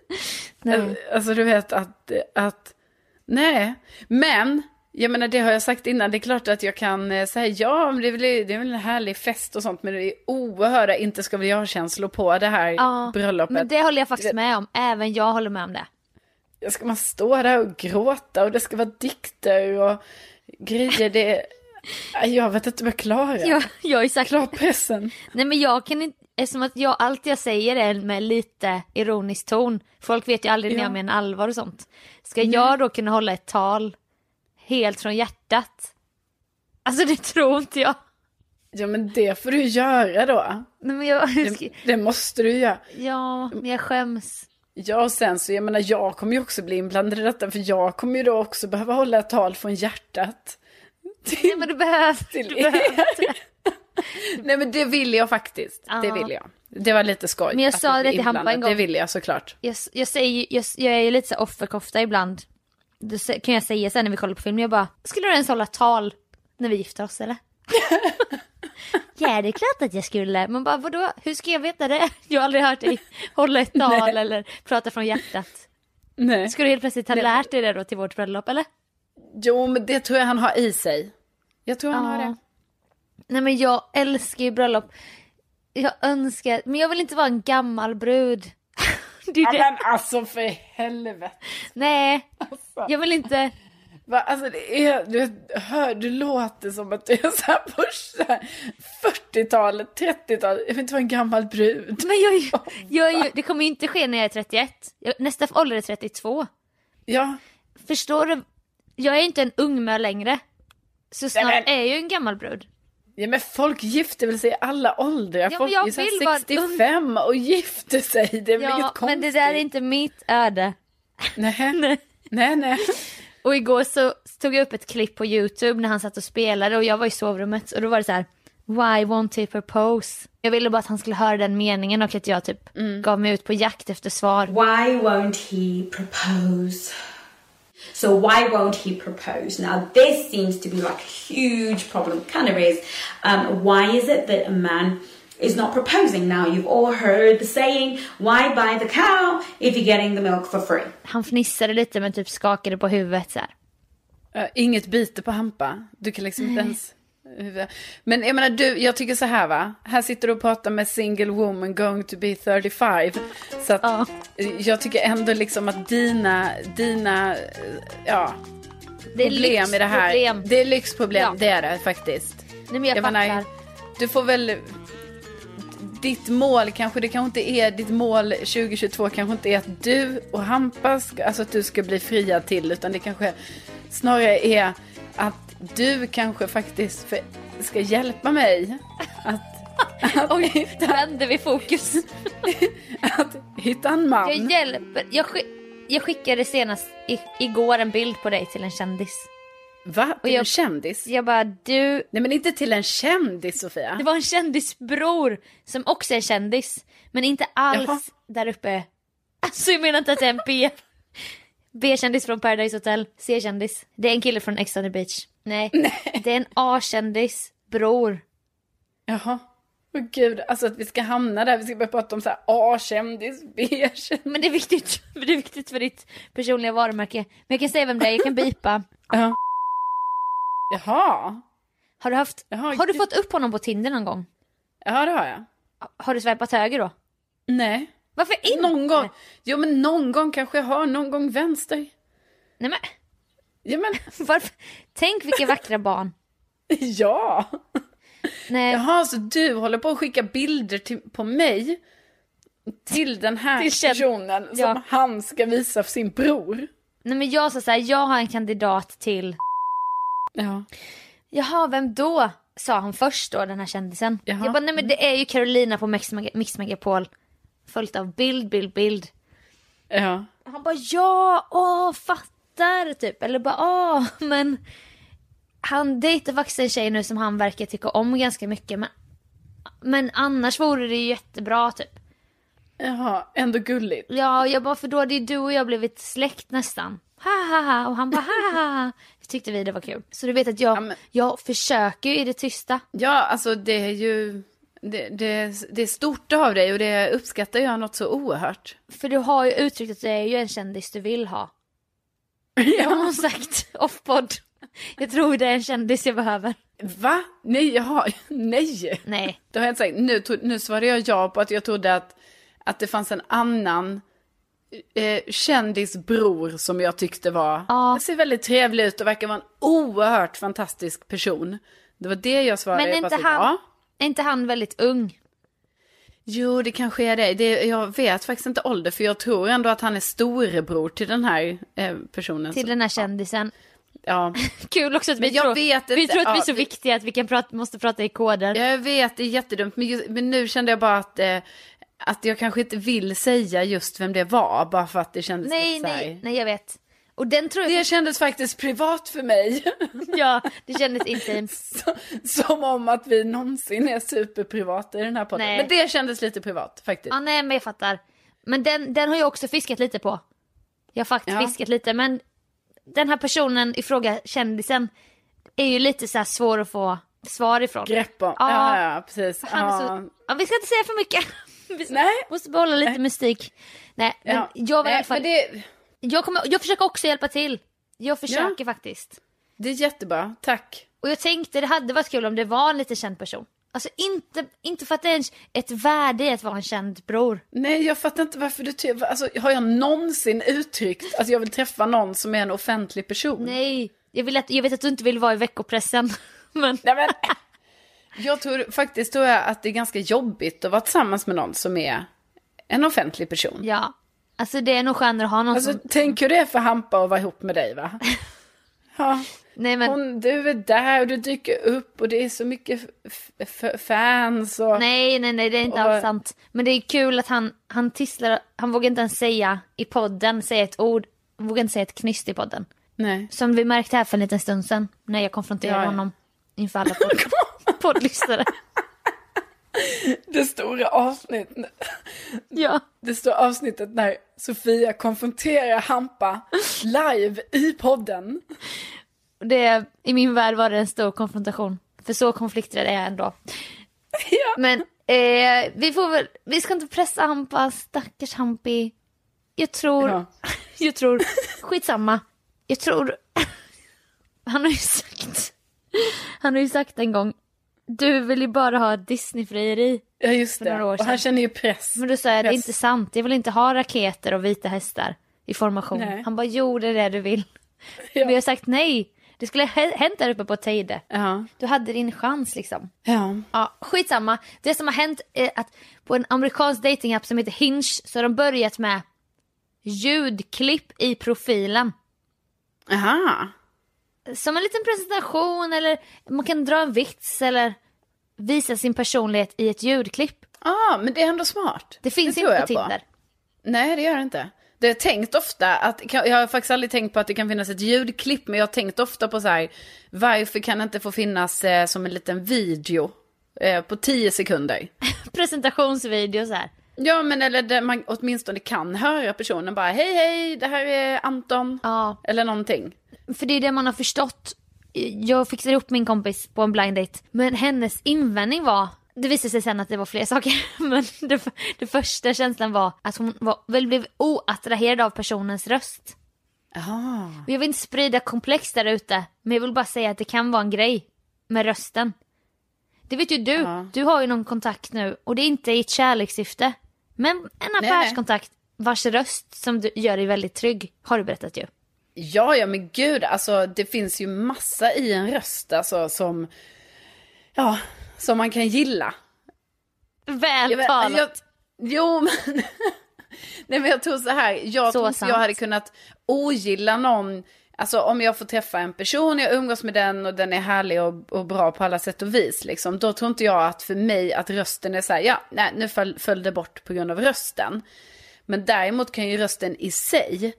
Nej. Alltså du vet att, att, nej, men jag menar det har jag sagt innan, det är klart att jag kan eh, säga ja, men det är, väl, det är väl en härlig fest och sånt, men det är oerhörda inte ska väl jag-känslor på det här Ja, bröllopet. men det håller jag faktiskt med om. Även jag håller med om det. Ska man stå där och gråta och det ska vara dikter och grejer, det (laughs) jag vet inte om jag klarar. Jag, jag ju sagt, Klar pressen. nej men jag kan inte, eftersom att jag, allt jag säger är med lite ironisk ton. Folk vet ju aldrig när Ja. jag menar allvar och sånt. Ska jag då kunna hålla ett tal helt från hjärtat? Alltså det tror inte jag. Ja men det får du göra då. Nej, men jag Det, det måste du göra. ja, men jag skäms. Ja och sen så jag menar jag kommer ju också bli inblandad i detta för jag kommer ju då också behöva hålla ett tal från hjärtat. Nej men du behöver, Till du behöver er. (laughs) Nej men det vill jag faktiskt. Det Ja. vill jag. Det var lite skoj. Men jag sa det till Hampa en gång. Det vill jag såklart. jag, jag säger jag, jag är ju lite så offerkofta ibland. Det kan jag säga sen när vi kollar på film. Jag bara, skulle du ens hålla tal när vi gifter oss eller? (laughs) ja det är klart att jag skulle. Men bara vadå, hur ska jag veta det? Jag har aldrig hört dig hålla ett tal eller prata från hjärtat. Nej. Ska du helt plötsligt ha lärt dig det då till vårt bröllop eller? Jo men det tror jag han har i sig. Jag tror han har Ja. det. Nej men jag älskar ju bröllop. Jag önskar, men jag vill inte vara en gammal brud. Det är det. men alltså för helvete. Nej, jag vill inte. Va, alltså det är, du, hör, du låter som att du är så här på så här 40-talet, 30-talet. Jag vill inte vara en gammal brud. Men jag, jag ju, det kommer ju inte ske när jag är 31. Jag, nästa ålder är 32. Ja, Förstår du? Jag är inte en ungmö längre. Så snart men- är jag ju en gammal brud. Ja men folk gifter väl sig i alla åldrar. men folk jag är vill vara en 65 och gifter sig. Det är Ja, inget konstigt. men det där är inte mitt öde. Nej, (laughs) Nej. nej, nej. Och igår så tog jag upp ett klipp på YouTube när han satt och spelade och jag var i sovrummet och då var det så här. Why won't he propose? Jag ville bara att han skulle höra den meningen och att jag typ gav mig ut på jakt efter svar. Why won't he propose? So why won't he propose? Now this seems to be like a huge problem, kind of is. Um, why is it that a man is not proposing? Now you've all heard the saying, why buy the cow if you're getting the milk for free? Han fnissade lite men typ skakade på huvudet så här. Uh, inget byte på Hampa. Du kan liksom inte ens... Men jag menar du, jag tycker så här va. Här sitter du och pratar med single woman going to be 35. Så att Ja. jag tycker ändå liksom att dina, dina, eh, ja, Det är problem i det här. lyxproblem. Det är lyxproblem, Ja. det är det faktiskt. Nej men jag, Jag menar, du får väl... Ditt mål kanske, det kanske inte är, ditt mål 2022 kanske inte är att du och Hampa, alltså att du ska bli friad till, utan det kanske snarare är att du kanske faktiskt för, ska hjälpa mig att, (laughs) att, Oj, hitta, vände vi fokus. (laughs) att hitta en man. Jag hjälper. Jag, skick, jag skickade senast i, igår en bild på dig till en kändis. Va? Till jag- en kändis? Jag bara du, Nej men inte till en kändis Sofia. det var en kändisbror som också är kändis. Men inte alls Jaha. där uppe. Alltså jag menar inte att det är en B. B-kändis från Paradise Hotel, C-kändis. Det är en kille från Ex on the beach. Nej, det är en A-kändis, bror. Jaha. Åh gud, alltså att vi ska hamna där, vi ska börja prata om så här A-kändis, B-kändis. Men det är viktigt, (laughs) det är viktigt för ditt personliga varumärke. Men jag kan säga vem det är, jag kan bipa. Ja. Jaha. Har du haft, Jaha, har du fått upp honom på Tinder någon gång? Ja, det har jag. Har du swipat höger då? Nej. Varför inte? Någon gång. Jo, men någon gång kanske jag har, någon gång vänster. Nej men, Ja, men (laughs) varför? Tänk vilka vackra barn. (laughs) ja. Nej, Jaha, så du håller på att skicka bilder till, på mig till den här Till personen som Ja. han ska visa för sin bror? nej men jag sa så här, jag har en kandidat till... Ja. Jaha, vem då? Sa han först då, den här kändisen. Jaha. Jag bara, nej men det är ju Carolina på Mix Megapol. Följt av bild, bild, bild. Ja. Han bara ja, åh, fattar typ. Eller bara åh, (laughs) men han dejtar faktiskt en tjej nu som han verkar tycka om ganska mycket. Men, men annars vore det ju jättebra typ. Jaha, ändå gulligt. Ja, jag bara för då hade ju du och jag blivit släkt nästan. Ha ha ha och han bara ha ha ha. Tyckte vi det var kul. Så du vet att jag, Ja, men- jag försöker ju i det tysta. Ja, alltså det är ju... Det, det, det är stort av dig och det uppskattar jag något så oerhört. För du har ju uttryckt att det är ju en kändis du vill ha. Det har hon sagt off-podd. Jag tror det är en kändis jag behöver. Va? Nej, jag har... Nej! Nej. Det har jag inte sagt. Nu, tro- nu svarade jag ja på att jag trodde att, att det fanns en annan eh, kändisbror som jag tyckte var... Ja. ser väldigt trevlig ut och verkar vara en oerhört fantastisk person. Det var det jag svarade. Men är inte han, ja. är inte han väldigt ung? Jo, det kanske är det. det. Jag vet faktiskt inte ålder, för jag tror ändå att han är storebror till den här eh, personen. Till den här kändisen. Ja, (laughs) Kul också att vi Men jag tror, vet vi inte, tror att vi är ja, så vi- viktiga att vi kan prata, måste prata i koder. jag vet, det är jättedumt. Men, just, men nu kände jag bara att, eh, att jag kanske inte vill säga just vem det var, bara för att det kändes nej, lite så här- nej, nej jag vet. Och den tror jag... Det kändes faktiskt privat för mig. (laughs) Ja, det kändes intimt. (laughs) Som om att vi någonsin är superprivata i den här podden. Nej. Men det kändes lite privat faktiskt. Ja, nej men jag fattar. Men den, den har jag också fiskat lite på. Jag har faktiskt Ja. fiskat lite men den här personen i fråga, kändisen, är ju lite så svår att få svar ifrån. Grepp om. Ja. Ja, ja, precis. Ja. så, ja, vi ska inte säga för mycket. (laughs) Vi Nej. måste behålla lite mystik. Nej, men Ja. jag vill i alla fall, men det, jag, kommer, jag försöker också hjälpa till. Jag försöker faktiskt. det är jättebra, tack. Och jag tänkte det hade varit kul om det var en lite känd person. Alltså inte, inte för att det är ett värde i att vara en känd bror. Nej, jag fattar inte varför du alltså, Har jag någonsin uttryckt att jag vill träffa någon som är en offentlig person? Nej, jag, vill att, jag vet att du inte vill vara i veckopressen. (laughs) Men Nej, men, jag tror faktiskt tror jag att det är ganska jobbigt att vara tillsammans med någon som är en offentlig person. ja, alltså det är nog skönare att ha någon Alltså, som... tänk hur det är för Hampa att vara ihop med dig, va? (laughs) Ja, Nej men, hon, du är där och du dyker upp och det är så mycket fans och... nej nej nej det är inte Och- alls sant. Men det är kul att han, han tisslar, han vågar inte ens säga i podden, säga ett ord, han vågar inte säga ett knyst i podden. Nej. Som vi märkte här för en liten stund sedan, när jag konfronterade Ja, ja. honom inför alla (laughs) podd, poddlyssnare. Det stora avsnittet. Ja. Det stora avsnittet när Sofia konfronterar Hampa live i podden. Det, I min värld var det en stor konfrontation. För så konflikträdd är jag ändå. Ja. Men eh, vi får väl, vi ska inte pressa Hampa, stackars Hampi. Jag tror, Ja. (laughs) jag tror, skitsamma. Jag tror, (laughs) han har ju sagt, han har ju sagt en gång, du vill ju bara ha Disney-frieri. Ja, just det. några år Och han känner ju press. Men då sa jag, det är Press. inte sant, jag vill inte ha raketer och vita hästar i formation. Nej. Han bara, jo det är det du vill. (laughs) Ja. Jag har sagt nej. Det skulle ha hänt där uppe på Teide. Ja. Du hade din chans liksom. Ja. Ja, skitsamma. Det som har hänt är att på en amerikansk datingapp som heter Hinge så har de börjat med ljudklipp i profilen. Aha. Som en liten presentation eller man kan dra en vits eller visa sin personlighet i ett ljudklipp. ah, men det är ändå smart. Det finns tror inte på Tinder. Nej, det gör det inte. Det har jag tänkt ofta att, jag har faktiskt aldrig tänkt på att det kan finnas ett ljudklipp, men jag har tänkt ofta på så här, varför kan det inte få finnas eh, som en liten video eh, på 10 sekunder? (laughs) Presentationsvideo så här. Ja, men eller där man åtminstone kan höra personen bara, hej hej, det här är Anton. Ja, Eller någonting. för det är det man har förstått. Jag fixade ihop min kompis på en blind date. Men hennes invändning var, det visade sig sen att det var fler (laughs) saker. Men det, det första känslan var att hon var, väl blev oattraherad av personens röst. Aha. Och jag vill inte sprida komplex där ute. Men jag vill bara säga att det kan vara en grej med rösten. Det vet ju du. Ja. Du har ju någon kontakt nu och det är inte i ett kärlekssyfte. Men en affärskontakt vars röst som du gör dig väldigt trygg har du berättat ju. Ja, ja, men gud, alltså det finns ju massa i en röst, alltså som, ja, som man kan gilla. Väl Jag Jo, (laughs) men... Nej, men jag tror så här. Jag Så tror inte jag hade kunnat ogilla någon. Alltså om jag får träffa en person, jag umgås med den och den är härlig och, och bra på alla sätt och vis. Liksom, då tror inte jag att för mig att rösten är så här, ja, nej, nu föll, föll det bort på grund av rösten. Men däremot kan ju rösten i sig,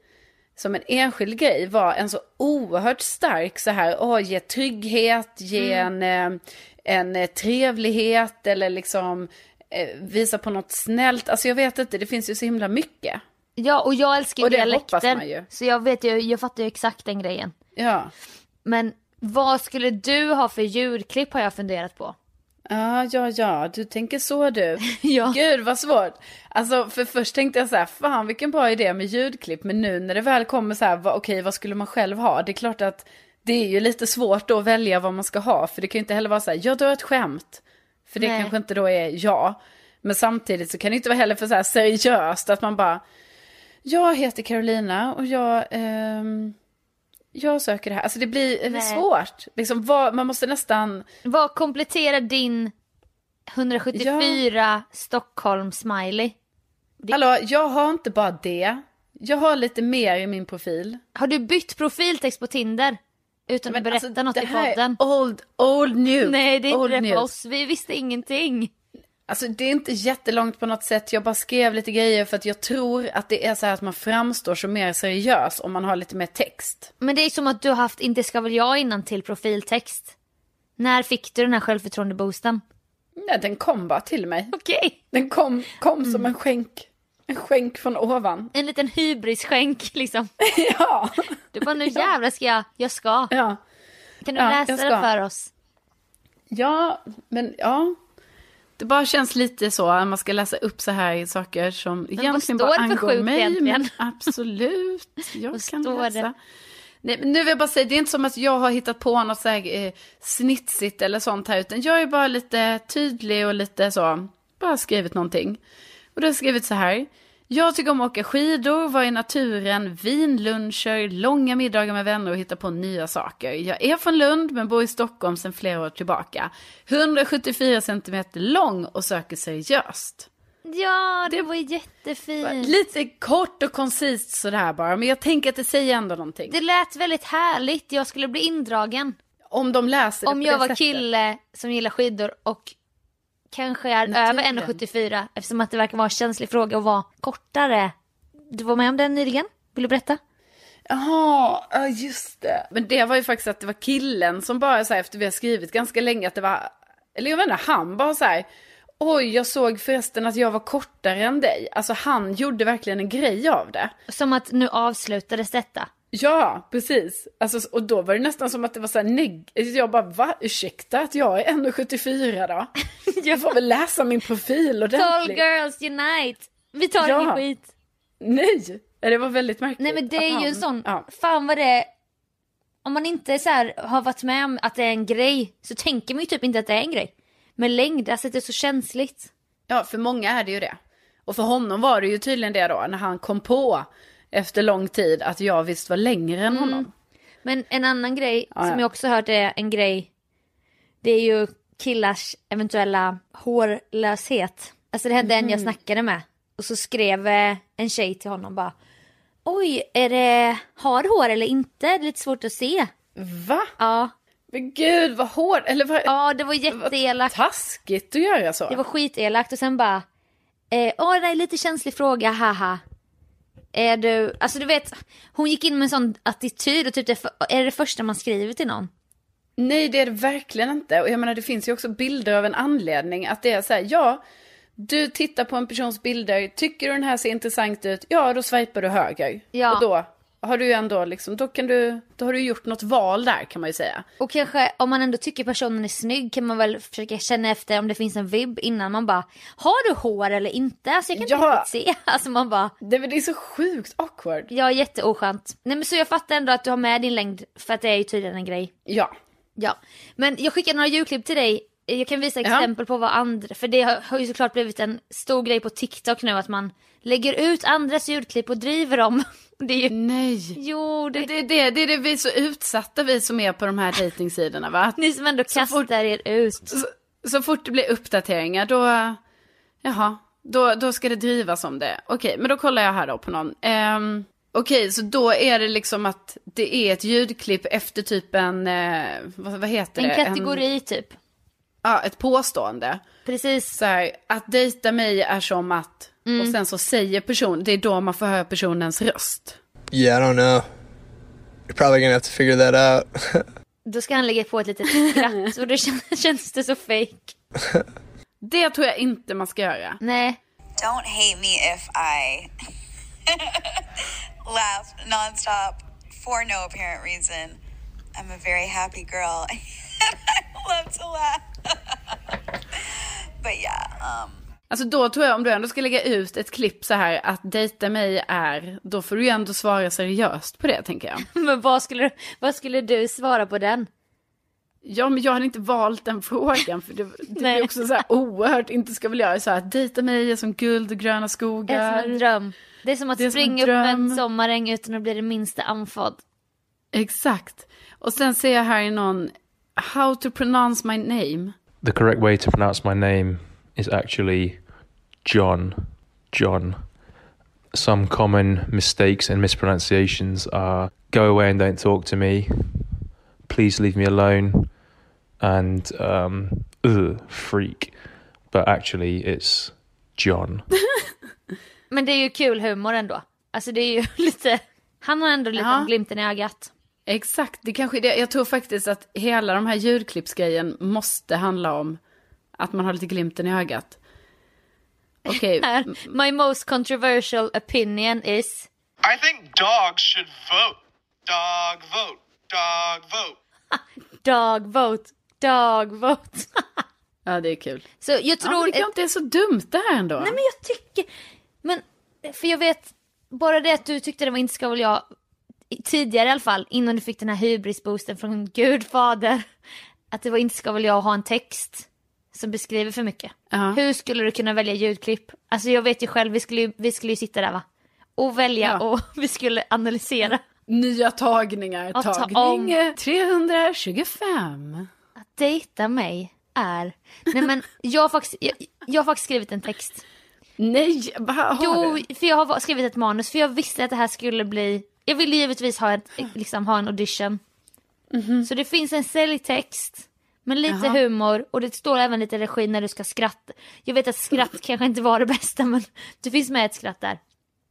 som en enskild grej, vara en så oerhört stark så här, åh, ge trygghet, ge en, eh, en eh, trevlighet eller liksom eh, visa på något snällt. Alltså jag vet inte, det finns ju så himla mycket. Ja, och jag älskar ju Och det hoppas dialekter. man ju. Så jag vet ju, jag fattar ju exakt den grejen. Ja. Men vad skulle du ha för ljudklipp har jag funderat på. Ja, ja, ja, du tänker så du. (laughs) Ja. Gud vad svårt. Alltså för först tänkte jag så här, fan vilken bra idé med ljudklipp. Men nu när det väl kommer så här, okej vad skulle man själv ha? Det är klart att det är ju lite svårt då att välja vad man ska ha. För det kan ju inte heller vara så här, jag drar ett skämt. För det Nej. kanske inte då är jag. Men samtidigt så kan det inte vara heller för så här seriöst att man bara, jag heter Carolina och jag, ehm, jag söker det här. Alltså det blir Nej. svårt. Liksom, vad, man måste nästan, Vad kompletterar din 174 Stockholm smiley? Hallå, jag har inte bara det. Jag har lite mer i min profil. Har du bytt profiltext på Tinder? Utan att berätta alltså, något det i här är podden? Old, old news. Nej det är old inte det för oss, vi visste ingenting. Alltså det är inte jättelångt på något sätt. Jag bara skrev lite grejer för att jag tror att det är så här att man framstår som mer seriös om man har lite mer text. Men det är som att du har haft Inte ska väl jag innan till profiltext. När fick du den här självförtroende-boosten? Nej, den kom bara till mig. Okej. Den kom, kom Mm. som en skänk. En skänk från ovan. (laughs) En liten hybrisskänk liksom. (laughs) ja. Du bara nu (laughs) jävlar ska jag, jag ska. Ja. Kan du Ja, läsa den för oss? Ja, men ja. Det bara känns lite så, att man ska läsa upp så här saker som egentligen står bara angår mig. egentligen? Men (laughs) (laughs) absolut, jag kan läsa. det? Nej, men nu vill jag bara säga, det är inte som att jag har hittat på något så här, eh, snitsigt eller sånt här, utan jag är bara lite tydlig och lite så, bara skrivit någonting. Och då har jag skrivit så här. Jag tycker om att åka skidor, vara i naturen, vinluncher, långa middagar med vänner och hitta på nya saker. Jag är från Lund men bor i Stockholm sedan flera år tillbaka. 174 centimeter lång och söker seriöst. Ja, det var jättefint. Lite kort och koncist sådär bara, men jag tänker att det säger ändå någonting. Det lät väldigt härligt, jag skulle bli indragen. Om de läser det Om jag det var sättet. kille som gillar skidor och kanske är Naturen. över 1,74 eftersom att det verkar vara en känslig fråga att vara kortare. Du var med om den nyligen? Vill du berätta? Jaha, ja just det. Men det var ju faktiskt att det var killen som bara så här, efter vi har skrivit ganska länge att det var, eller jag vet inte, han bara så här, oj jag såg förresten att jag var kortare än dig. Alltså han gjorde verkligen en grej av det. Som att nu avslutades detta. Ja, precis. Alltså, och då var det nästan som att det var så här neg- Jag bara, va? Ursäkta att jag är 1,74 då? (laughs) Jag får väl läsa min profil Tall ordentligt. girls unite! Vi tar Ja. ingen skit. Nej, det var väldigt märkligt. Nej men det är ju en sån, Ja. fan vad det Om man inte så här har varit med om att det är en grej så tänker man ju typ inte att det är en grej. Men längd, alltså det är så känsligt. Ja, för många är det ju det. Och för honom var det ju tydligen det då, när han kom på efter lång tid att jag visst var längre än honom. Men en annan grej Ja, ja. som jag också hört är en grej. Det är ju killars eventuella hårlöshet. Alltså det hände en Mhm. jag snackade med. Och så skrev eh, en tjej till honom bara. Oj, är det har hår eller inte? Det är lite svårt att se. Va? Ja, Men gud vad hårt, eller vad ja det var jätteelakt. taskigt att göra så. Det var skitelakt och sen bara. Eh, Åh det är en lite känslig fråga, haha. Är du, alltså du vet, hon gick in med en sån attityd och typ det, är det det första man skriver till någon? Nej, det är det verkligen inte. Och jag menar, det finns ju också bilder av en anledning. Att det är så här, ja, du tittar på en persons bilder, tycker du den här ser intressant ut, ja då swipar du höger. Ja. Och då har du ändå liksom, då kan du, då har du gjort något val där kan man ju säga. Och kanske om man ändå tycker personen är snygg kan man väl försöka känna efter om det finns en vibb innan man bara Har du hår eller inte? Alltså jag kan inte Ja. riktigt se. (laughs) Alltså man bara Det, är så sjukt awkward. Ja jätteoskönt. Nej men så jag fattar ändå att du har med din längd för att det är ju tydligen en grej. Ja. Ja. Men jag skickar några julklipp till dig. Jag kan visa Ja. exempel på vad andra, för det har ju såklart blivit en stor grej på TikTok nu att man lägger ut andras julklipp och driver dem. (laughs) Det är ju, Nej. jo det, Det är det, det är det vi är så utsatta vi som är på de här dejtingsidorna va? ni som ändå kastar fort- er ut. Så, så fort det blir uppdateringar då, jaha, då, då ska det drivas om det. Okej, men då kollar jag här då på någon. Um, Okej, så då är det liksom att det är ett ljudklipp efter typ en, eh, vad, vad heter En det? kategori typ. ja, ett påstående. Precis. Så här, att dejta mig är som att, Och sen så säger personen, det är då man får höra personens röst. Yeah, I don't know. You're probably gonna have to figure that out. (laughs) Då ska han lägga på ett litet skratt och då kän- (laughs) känns det så fake. (laughs) Det tror jag inte man ska göra. Nej. Don't hate me if I laugh nonstop for no apparent reason. I'm a very happy girl and I love to laugh. but yeah, um, Alltså då tror jag om du ändå ska lägga ut ett klipp så här att dejta mig är, då får du ju ändå svara seriöst på det tänker jag. (laughs) Men vad skulle, vad skulle du svara på den? Ja men jag hade inte valt den frågan för det, det är också så här oerhört, inte ska väl jag så här, dejta mig är som guld och gröna Det är skogar. som en dröm. Det är som att är som en springa upp en sommaräng utan att bli det minsta andfådd. Exakt. Och sen ser jag här i någon, how to pronounce my name. The correct way to pronounce my name is actually John. John. Some common mistakes and mispronunciations are go away and don't talk to me, please leave me alone, and um, ugh, freak. But actually, it's John. (laughs) Men det är ju kul humor ändå. Alltså det är ju (laughs) lite, han har ändå lite Ja. glimten i ögat. Exakt, det kanske är det. Jag tror faktiskt att hela de här ljudklippsgrejen måste handla om att man har lite glimten i ögat. (laughs) Här, My most controversial opinion is I think dogs should vote. Dog vote. Dog vote. (laughs) dog vote, dog vote. (laughs) ja det är kul. Så jag Ja, tror... det kanske inte är så dumt det här ändå. Nej men jag tycker, men för jag vet, bara det att du tyckte det var inte ska väl jag, tidigare i alla fall, innan du fick den här hybrisboosten från Gud fader, att det var inte ska väl jag ha en text som beskriver för mycket. Ja. Hur skulle du kunna välja ljudklipp? Alltså jag vet ju själv, vi skulle ju, vi skulle ju sitta där va? Och välja Ja. och (laughs) vi skulle analysera. Nya tagningar, ta tagning om. eh, 325. Att dejta mig är, nej men jag har faktiskt, jag, jag har faktiskt skrivit en text. Nej, vad har Jo, du? för jag har skrivit ett manus för jag visste att det här skulle bli, jag ville givetvis ha, ett, liksom, ha en audition. Så det finns en säljtext med lite Jaha. humor och det står även lite regi när du ska skratta. Jag vet att skratt kanske inte var det bästa men det finns med ett skratt där.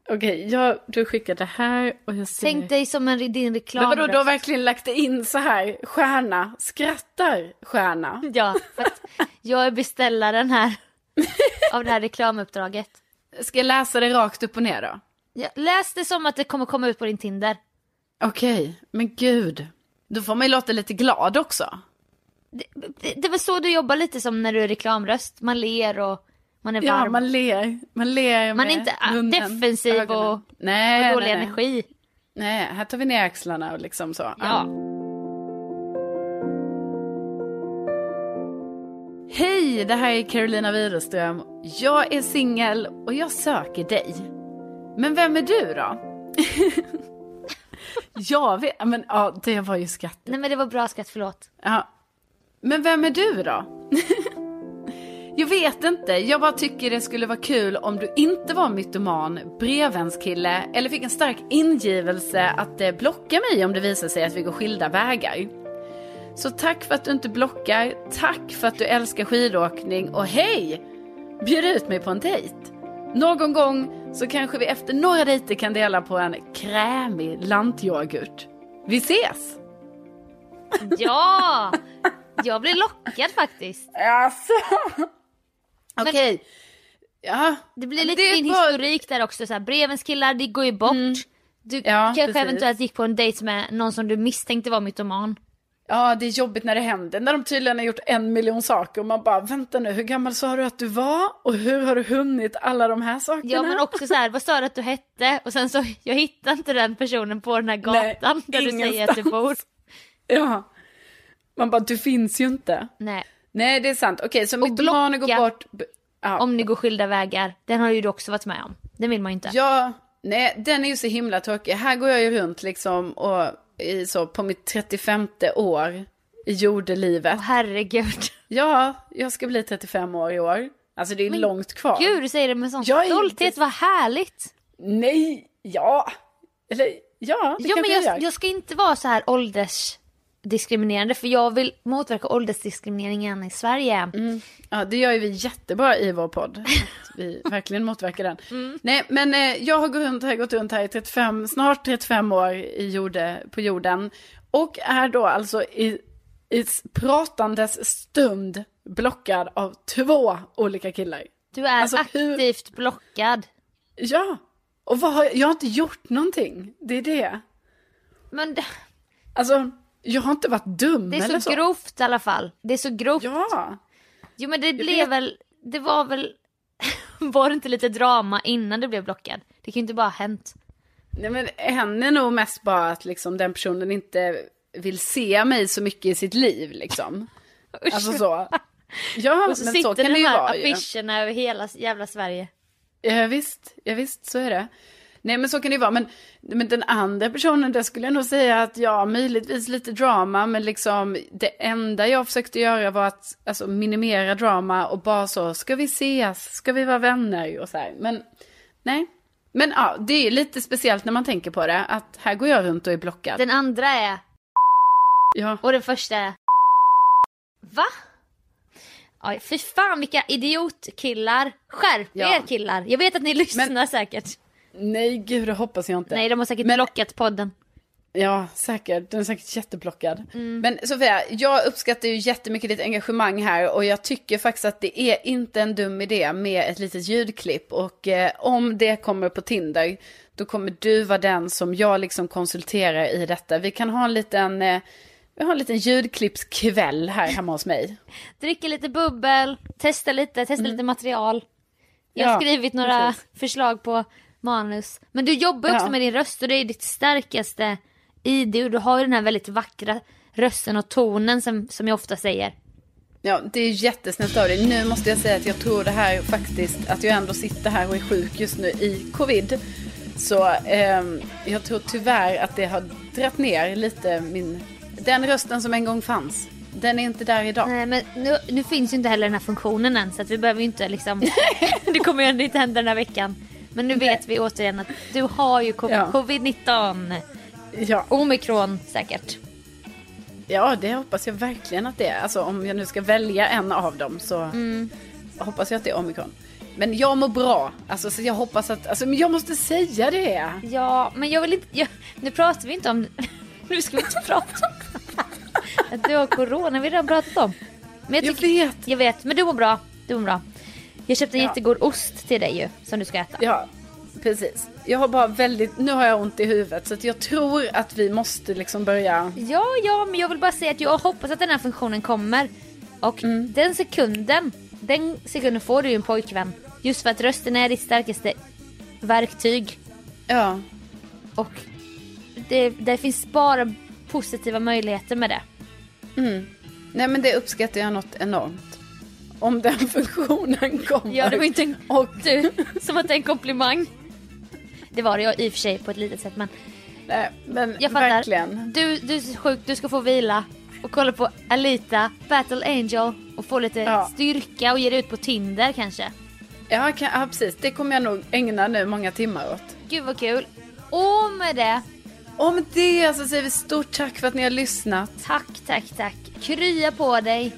Okej, jag, du skickar det här och jag ser... Tänk dig som en, din Men reklam. vadå, du har verkligen lagt in så här, stjärna, skrattar stjärna. Ja, för att jag är beställaren här av det här reklamuppdraget. Ska jag läsa det rakt upp och ner då? Ja, läs det som att det kommer komma ut på din Tinder. Okej, men gud. Då får man ju låta lite glad också. Det, det, väl så du jobbar lite som när du är reklamröst. Man ler och man är varm. Ja, man ler. Man ler Man är inte ah, munnen, defensiv ögonen. och nej, har dålig nej, nej. energi. Nej, här tar vi ner axlarna och liksom så. Ja. Hej, det här är Carolina Widerström. Jag är singel och jag söker dig. Men vem är du då? (laughs) jag vet, men ja, det var ju skatt. Nej men det var bra skatt, förlåt. Ja. Men vem är du då? (laughs) jag vet inte, jag bara tycker det skulle vara kul om du inte var mytoman, brevvänskille eller fick en stark ingivelse att eh, blocka mig om det visar sig att vi går skilda vägar. Så tack för att du inte blockar, tack för att du älskar skidåkning och hej! Bjud ut mig på en dejt. Någon gång så kanske vi efter några dejter kan dela på en krämig lantyoghurt. Vi ses! Ja! (laughs) Jag blev lockad faktiskt. Alltså. Okej. Ja. Det blir lite Det din bara- historik där också. Så här, brevens killar, det går ju bort. Du Mm. Ja, kanske precis. eventuellt gick på en dejt med någon som du misstänkte var mytoman. Ja, det är jobbigt när det händer. När de tydligen har gjort en miljon saker och man bara, vänta nu, hur gammal sa du att du var? Och hur har du hunnit alla de här sakerna? Ja men också så här, vad sa du att du hette? Och sen så, jag hittade inte den personen på den här Nej, gatan där du säger att du bor. Ja. Man bara, du finns ju inte. Nej. Nej, det är sant. Okej, så Och mytomaner går blocka. bort. Ja. Om ni går skilda vägar. Den har ju du också varit med om. Den vill man ju inte. Ja, nej, den är ju så himla tråkig. Här går jag ju runt liksom och i så på mitt 35 år i jordelivet. Åh, herregud. Ja, jag ska bli 35 år i år. Alltså det är Men långt kvar. Gud, du säger det med sån Jag stolthet. inte- Vad härligt. Nej, ja. Eller ja, det kanske men jag, jag, jag ska inte vara så här ålders... diskriminerande för jag vill motverka åldersdiskrimineringen i Sverige. Ja, det gör ju vi jättebra i vår podd. Vi (laughs) verkligen motverkar den. Nej, men eh, jag har gått runt här, gått runt här i 35, snart 35 år i jorde, på jorden. Och är då alltså i, i pratandes stund blockad av två olika killar. Du är Alltså, hur- aktivt blockad. Ja, och vad har, jag har inte gjort någonting. Det är det. Men det, Alltså, jag har inte varit dum det är eller så, så. grovt i alla fall. Det är så grovt. Ja. Jo men det blev väl, det var väl, (laughs) var det inte lite drama innan det blev blockad? Det kan ju inte bara ha hänt. Nej men hen är nog mest bara att liksom den personen inte vill se mig så mycket i sitt liv liksom. (laughs) Alltså så. Ja, (laughs) Och så men sitter så kan de det ju här vara ju. affischerna över hela jävla Sverige. Ja visst, ja visst, så är det. Nej men så kan det ju vara, men, men den andra personen, där skulle jag nog säga att ja, möjligtvis lite drama, men liksom det enda jag försökte göra var att alltså, minimera drama och bara så, ska vi ses, ska vi vara vänner och så här. Men nej, men ja, det är lite speciellt när man tänker på det, att här går jag runt och är blockad. Den andra är, Ja. och den första är, va? Aj, fy fan vilka idiotkillar. Skärp Ja. er killar. Jag vet att ni lyssnar säkert. Nej, gud, det hoppas jag inte. Nej, de har säkert Men- blockat podden. Ja, säkert. Den är säkert jätteblockad. Mm. Men Sofia, jag uppskattar ju jättemycket ditt engagemang här och jag tycker faktiskt att det är inte en dum idé med ett litet ljudklipp. Och eh, om det kommer på Tinder, då kommer du vara den som jag liksom konsulterar i detta. Vi kan ha en liten, eh, vi har en liten ljudklippskväll här hemma hos mig. (laughs) Dricka lite bubbel, testa lite, testa lite material. Jag har Mm. Ja, skrivit några precis. förslag på manus. Men du jobbar ju också Ja. med din röst och det är ditt starkaste ID och du har ju den här väldigt vackra rösten och tonen som, som jag ofta säger. Ja, det är jättesnällt av dig. Nu måste jag säga att jag tror det här faktiskt, att jag ändå sitter här och är sjuk just nu i covid. Så ehm, jag tror tyvärr att det har dratt ner lite min, den rösten som en gång fanns. Den är inte där idag. Nej men nu, nu finns ju inte heller den här funktionen än så att vi behöver ju inte liksom (laughs) (laughs) Det kommer ju ändå inte hända den här veckan. Men nu vet vi återigen att du har ju co- Ja. covid-19. Ja. Omikron säkert. Ja, det hoppas jag verkligen att det är. Alltså om jag nu ska välja en av dem så Mm. hoppas jag att det är omikron. Men jag mår bra. Alltså så jag hoppas att, alltså men jag måste säga det. Ja men jag vill inte, jag, nu pratar vi inte om, (laughs) nu ska vi inte prata om att du har corona, vi har redan pratat om. Men Jag tycker- vet. Jag vet, men du mår bra. Du mår bra. Jag köpte en Ja. jättegod ost till dig ju, som du ska äta. Ja, precis. Jag har bara väldigt, nu har jag ont i huvudet så att jag tror att vi måste liksom börja. Ja, ja, men jag vill bara säga att jag hoppas att den här funktionen kommer. Och den sekunden, den sekunden får du ju en pojkvän. Just för att rösten är ditt starkaste verktyg. Ja. Och det, det finns bara positiva möjligheter med det. Mm. Nej men det uppskattar jag något enormt. Om den funktionen kommer. Ja, det var inte en, Och du som att det är en komplimang. Det var det jag i och för sig på ett litet sätt men Nej, men jag fattar. verkligen. Du, du är sjuk, du ska få vila och kolla på Alita, Battle Angel och få lite Ja. styrka och ge dig ut på Tinder kanske. Ja, kan, ja, precis. Det kommer jag nog ägna nu många timmar åt. Gud vad kul. Och med det, Och med det så säger vi stort tack för att ni har lyssnat. tack, tack, tack. Krya på dig.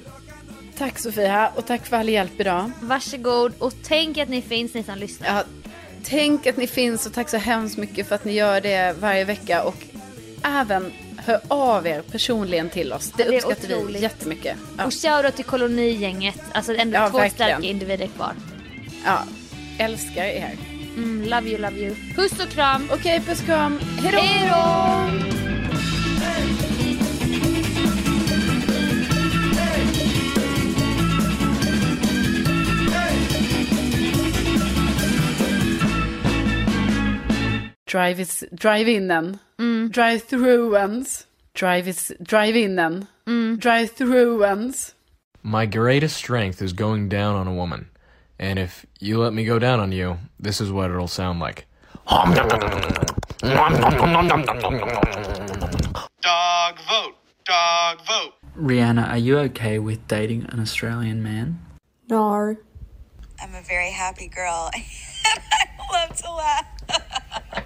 Tack Sofia och tack för all hjälp idag. Varsågod och tänk att ni finns ni som lyssnar. Ja, tänk att ni finns och tack så hemskt mycket för att ni gör det varje vecka och även hör av er personligen till oss. Det, Ja, det uppskattar vi jättemycket. Ja, Och shoutout till kolonigänget. Alltså ändå Ja, två verkligen. starka individer kvar. ja, älskar er. Mm, love you, love you. Puss och kram. Okej, puss kram. Hej då! Hej då! Drive, is, drive in Mm. Drive through ens. Drive, is, drive in Mm. Drive through ens. My greatest strength is going down on a woman. And if you let me go down on you, this is what it'll sound like. Dog vote. Dog vote. Rihanna, are you okay with dating an Australian man? No. I'm a very happy girl. and (laughs) I love to laugh. (laughs)